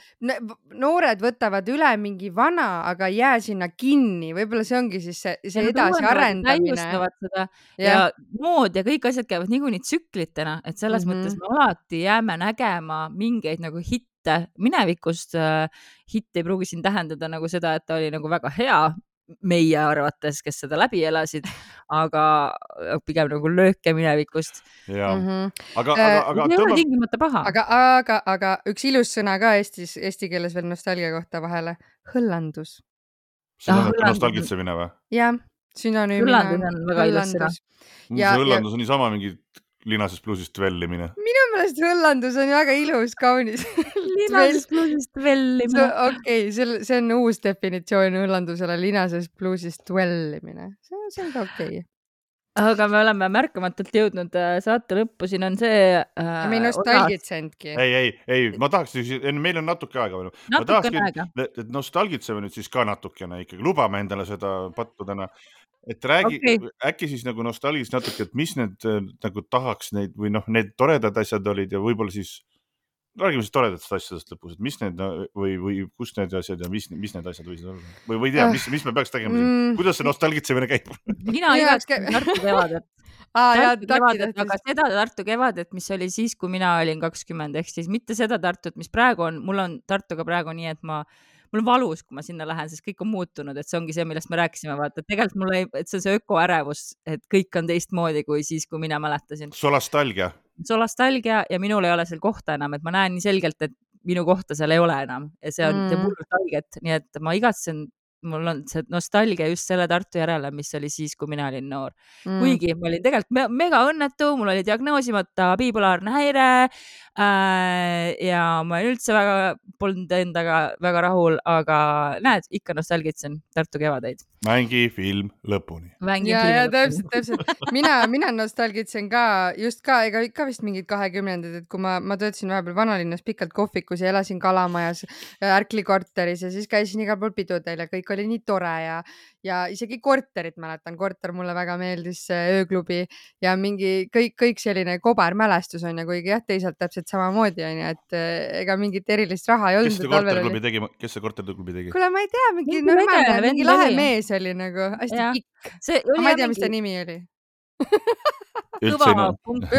S2: noored võtavad üle mingi vana, aga ei jää sinna kinni, võib-olla see ongi siis see, see edasiarendamine.
S1: seda ja. ja mood ja kõik asjad käivad niikuinii tsüklitena, et selles mm -hmm. mõttes me alati jääme nägema mingeid nagu hitte minevikust. Äh, hitt ei pruugi siin tähendada nagu seda, et ta oli nagu väga hea, meie arvates, kes seda läbi elasid, aga pigem nagu lööke minevikust.
S3: ja mm, -hmm. aga, aga,
S1: aga. ei ole tingimata paha.
S2: aga, aga, aga üks ilus sõna ka Eestis, eesti keeles veel nostalgia kohta vahele, hõllandus.
S3: see on ah, nostalgitsemine või?
S2: jah, sünonüümina.
S1: hõllandus on väga ilus sõna.
S3: see hõllandus ja... on niisama mingi linasest pluusist vällimine.
S2: minu meelest hõllandus on väga ilus, kaunis
S1: linasest bluusist dvellimine.
S2: okei, see, see on uus definitsioon õllandusele, linasest bluusist dwellimine. see, see on ka okei okay..
S1: aga me oleme märkamatult jõudnud äh, saate lõppu, siin on see äh,.
S2: me ei nostalgitsenudki.
S3: ei, ei, ei, ma tahaks, meil on natuke aega veel. ma tahakski, nostalgitseme nüüd siis ka natukene ikkagi, lubame endale seda pattu täna. et räägi okay., äkki siis nagu nostalgist natuke, et mis need äh, nagu tahaks neid või noh, need toredad asjad olid ja võib-olla siis räägime siis toredatest asjadest lõpus, et mis need või, või kus need asjad ja mis, mis need asjad võisid olla või, või ei tea, mis, mis me peaks tegema siin,
S2: Mm.
S3: kuidas see nostalgitsemine käib?
S1: mina igatsen
S2: käib-
S1: Tartu kevadet.
S2: aa jaa,
S1: Tartu kevadet, aga seda Tartu kevadet, mis oli siis, kui mina olin kakskümmend, ehk siis mitte seda Tartut, mis praegu on, mul on Tartuga praegu nii, et ma, mul on valus, kui ma sinna lähen, sest kõik on muutunud, et see ongi see, millest me rääkisime, vaata, et tegelikult mul ei, et see on see ökoärevus, et kõik on teistmoodi kui siis, kui mina mäletasin.
S3: solastalgia,
S1: nostalgia ja minul ei ole seal kohta enam, et ma näen nii selgelt, et minu kohta seal ei ole enam ja see on mm., teeb hullult haiget, nii et ma igatsen, mul on see nostalgia just selle Tartu järele, mis oli siis, kui mina olin noor mm.. kuigi ma olin tegelikult me mega õnnetu, mul oli diagnoosimata bipolaarne häire äh, ja ma üldse väga polnud endaga väga rahul, aga näed, ikka nostalgitsen Tartu kevadeid.
S3: Mängi film lõpuni.
S2: ja, ja täpselt, täpselt. mina, mina nostalgitsen ka just ka, ega ikka vist mingid kahekümnendad, et kui ma, ma töötasin vahepeal vanalinnas pikalt kohvikus ja elasin Kalamajas, Ärkli korteris ja siis käisin igal pool pidudel ja kõik oli nii tore ja, ja isegi korterit mäletan, korter mulle väga meeldis, ööklubi ja mingi kõik, kõik selline kobar mälestus on ju, kuigi jah, teisalt täpselt samamoodi on ju, et eh, ega mingit erilist raha ei
S3: kes
S2: olnud.
S3: seda korterklubi tegi, kes seda korterklubi tegi?
S2: kuule, ma ei tea, mingi normaalne mingi lahe mees oli nagu hästi pikk,
S1: see
S2: ma ei tea, mis ta nimi oli. võib-olla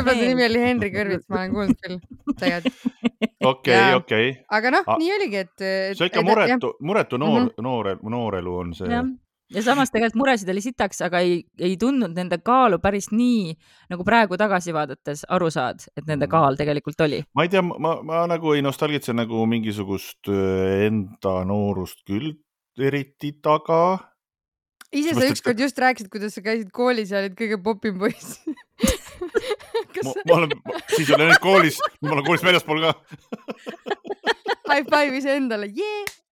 S2: ta nimi oli Henri Kõrvits, ma olen kuulnud küll, tegelikult.
S3: okei, okei.
S2: aga noh nii oligi, et.
S3: see on ikka muretu, muretu noor, noore, noorelu on see.
S1: ja samas tegelikult muresid oli sitaks, aga ei, ei tundnud nende kaalu päris nii, nagu praegu tagasi vaadates aru saad, et nende
S3: Mhm.
S1: kaal tegelikult oli.
S3: ma ei tea, ma, ma nagu ei nostalgitse nagu mingisugust öö, enda noorust küll eriti taga.
S2: Ise sa ükskord just rääkisid, kuidas sa käisid koolis ja olid kõige popim poiss. kas
S3: ma, ma olen, siis olen nüüd koolis, ma olen koolist väljaspool ka.
S2: high five iseendale, jee. ja,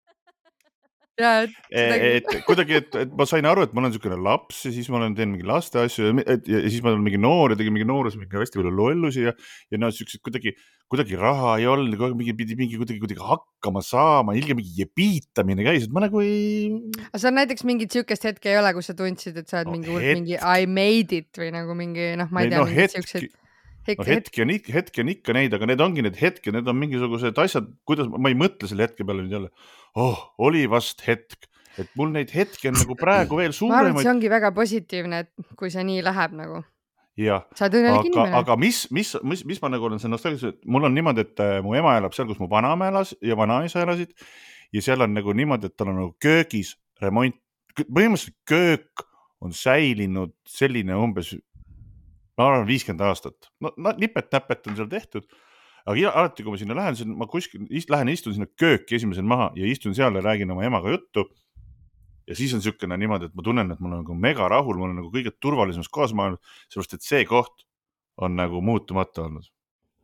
S2: et seda-
S3: et kuidagi, et, et ma sain aru, et ma olen niisugune laps ja siis ma olen teinud mingi laste asju ja, et, ja, siis ma olen mingi noor ja tegin mingi noores mingi hästi palju lollusi ja, ja no siuksed kuidagi, kuidagi raha ei olnud, kogu aeg mingi pidi mingi kuidagi, kuidagi hakkama saama, ilge mingi jepiitamine käis, et ma nagu ei.
S2: aga sul näiteks mingit siukest hetke ei ole, kus sa tundsid, et sa oled
S3: No
S2: mingi,
S3: hetk-
S2: mingi I made it või nagu mingi noh, ma ei tea
S3: no,
S2: mingid siuksed.
S3: no
S2: hetk, hetk,
S3: hetki on hetki on ikka neid, aga need ongi need hetked, need on mingisugused asjad, kuidas ma ei mõtle selle hetke peale nüüd jälle. oh, oli vast hetk, et mul neid hetki on nagu praegu veel
S2: ma arvan, et see
S3: suuremaid
S2: ongi väga positiivne, et kui see nii läheb nagu.
S3: ja
S2: sa oled õnnelik
S3: aga, aga mis, mis, mis, mis ma nagu olen selle nostalgias, mul on niimoodi, et äh, mu ema elab seal, kus mu vanaema elas ja vanaisa elasid. Ja seal on nagu niimoodi, et tal on nagu köögis remont, põhimõtteliselt köök on säilinud selline umbes, ma arvan, viiskümmend aastat, no, no nipet-näpet on seal tehtud. Aga iga- alati, kui ma sinna lähen, siis ma kuskil ist, lähen istun sinna kööki esimesena maha ja istun seal ja räägin oma emaga juttu. ja siis on niisugune niimoodi, et ma tunnen, et ma olen nagu mega rahul, ma olen nagu kõige turvalisemas kohas maailmas, sellepärast et see koht on nagu muutumatu olnud.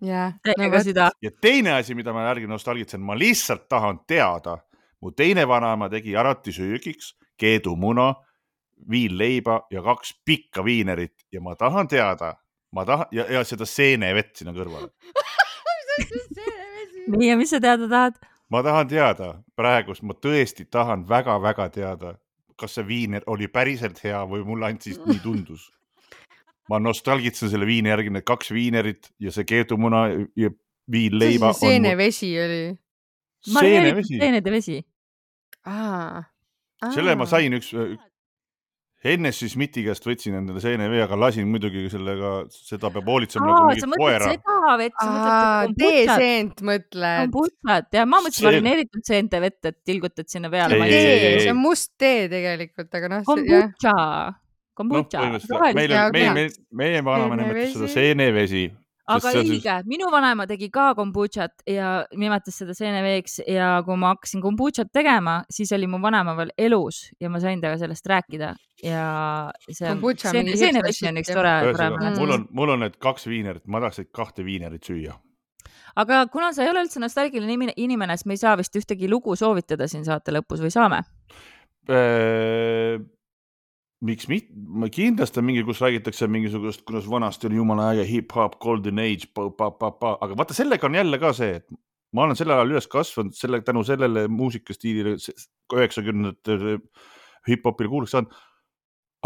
S2: jaa,
S1: täiega no, süda.
S3: ja teine asi, mida ma järgi nostalgitsen, ma lihtsalt tahan teada, mu teine vanaema tegi alati söögiks keedumuna, viinleiba ja kaks pikka viinerit ja ma tahan teada, ma tahan ja, ja seda seenevett sinna kõrvale.
S1: nii, ja mis sa teada tahad?
S3: ma tahan teada, praegust ma tõesti tahan väga-väga teada, kas see viiner oli päriselt hea või mulle ainult siis nii tundus. ma nostalgitsen selle viini järgi, need kaks viinerit ja see keedumuna ja viinleiba.
S2: seenevesi oli.
S3: seenevesi,
S1: seenede vesi.
S2: aa.
S3: selle ma sain üks, Hennessy Smithi käest võtsin endale seenevee, aga lasin muidugi sellega, seda peab hoolitsema nagu
S1: aa,
S3: mingit
S1: sa mõtled
S3: koera.
S1: seda vett, sa mõtled
S2: teeseent mõtled.
S1: kombuchat ja ma mõtlesin
S3: See-
S1: marineeritud seente vett, et tilgutad sinna peale.
S2: See on must tee tegelikult, aga noh, jah.
S1: kombucha,
S3: noh, meil,
S2: jaa.
S3: meil, meie vanaema nimetas seda
S2: Seenevesi.
S1: Aga õige, minu vanaema tegi ka kombuchat ja nimetas seda seeneveeks ja kui ma hakkasin kombuchat tegema, siis oli mu vanaema veel elus ja ma sain temaga sellest rääkida ja see
S2: on
S1: seene,
S2: mingi
S1: seenevesi
S2: hipster
S1: on üks tore, tore mälestus.
S3: mul on, mul on need kaks viinerit, ma tahaks neid kahte viinerit süüa.
S1: aga kuna sa ei ole üldse nostalgiline inimene, siis me ei saa vist ühtegi lugu soovitada siin saate lõpus või saame?
S3: Miks mitte, kindlasti on mingi, kus räägitakse mingisugust, kuidas vanasti oli jumala äge hip-hop, golden age, aga vaata, sellega on jälle ka see, et ma olen sel ajal üles kasvanud selle, tänu sellele muusikastiilile, üheksakümnendate hip-hopile kuulaks saanud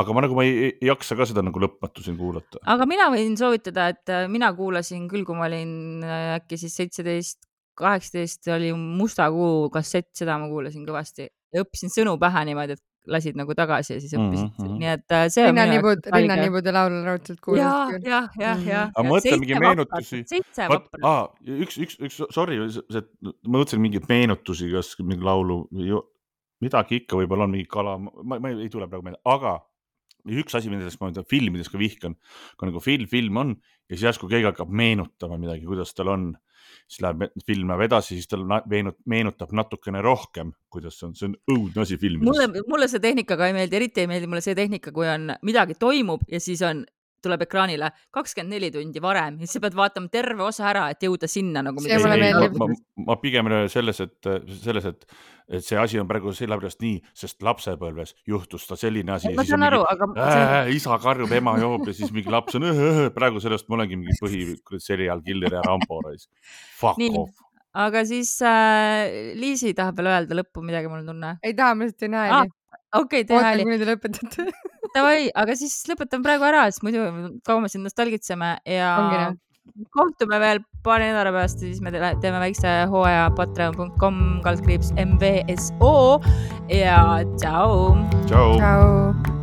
S3: aga ma nagu, ma ei, ei jaksa ka seda nagu lõpmatu siin kuulata.
S1: aga mina võin soovitada, et äh, mina kuulasin küll, kui ma olin äh, äkki siis seitseteist, kaheksateist oli Musta kuu kassett, seda ma kuulasin kõvasti ja õppisin sõnu pähe niimoodi, et lasid nagu tagasi ja siis õppisid mm, -hmm. nii et äh, see.
S2: rinnanibud, rinnanibude laulu raudselt kuulasid
S1: küll. jah, jah, jah, jah.
S3: aga mõtle mingi meenutusi. aa, üks, üks, üks, sorry, see, ma mõtlesin mingeid meenutusi, kas mingi laulu, midagi ikka võib-olla on mingi kala, ma, ma ei tule praegu meelde, aga üks asi, millest ma filmides ka vihkan, kui nagu film, film on ja siis järsku keegi hakkab meenutama midagi, kuidas tal on, siis läheb film läheb edasi, siis tal meenut, meenutab natukene rohkem, kuidas on, see on õudne asi filmides.
S1: mulle, mulle see tehnika ka ei meeldi, eriti ei meeldi mulle see tehnika, kui on midagi toimub ja siis on tuleb ekraanile kakskümmend neli tundi varem ja siis sa pead vaatama terve osa ära, et jõuda sinna nagu.
S3: Ma, ma pigem selles, et selles, et, et see asi on praegu sellepärast nii, sest lapsepõlves juhtus ta selline asi.
S1: ma saan aru, aga
S3: äh,. isa karjub, ema joob ja siis mingi laps on äh,, praegu sellest ma olengi mingi põhi seriaal Killer ja Rambo raisk. Fuck nii. off
S1: aga siis äh, Liisi tahab veel öelda lõppu midagi, mul on tunne.
S2: ei taha, ma lihtsalt teen hääli ah,.
S1: okei okay,, tee hääli.
S2: ootan, kuni te lõpetate
S1: Davai, aga siis lõpetame praegu ära, sest muidu kaua me siin nostalgitseme ja kohtume veel paari nädala pärast ja siis me teeme väikse hooaja patreon.com kaldkriips MVSO ja tšau.
S3: tšau,
S2: tšau..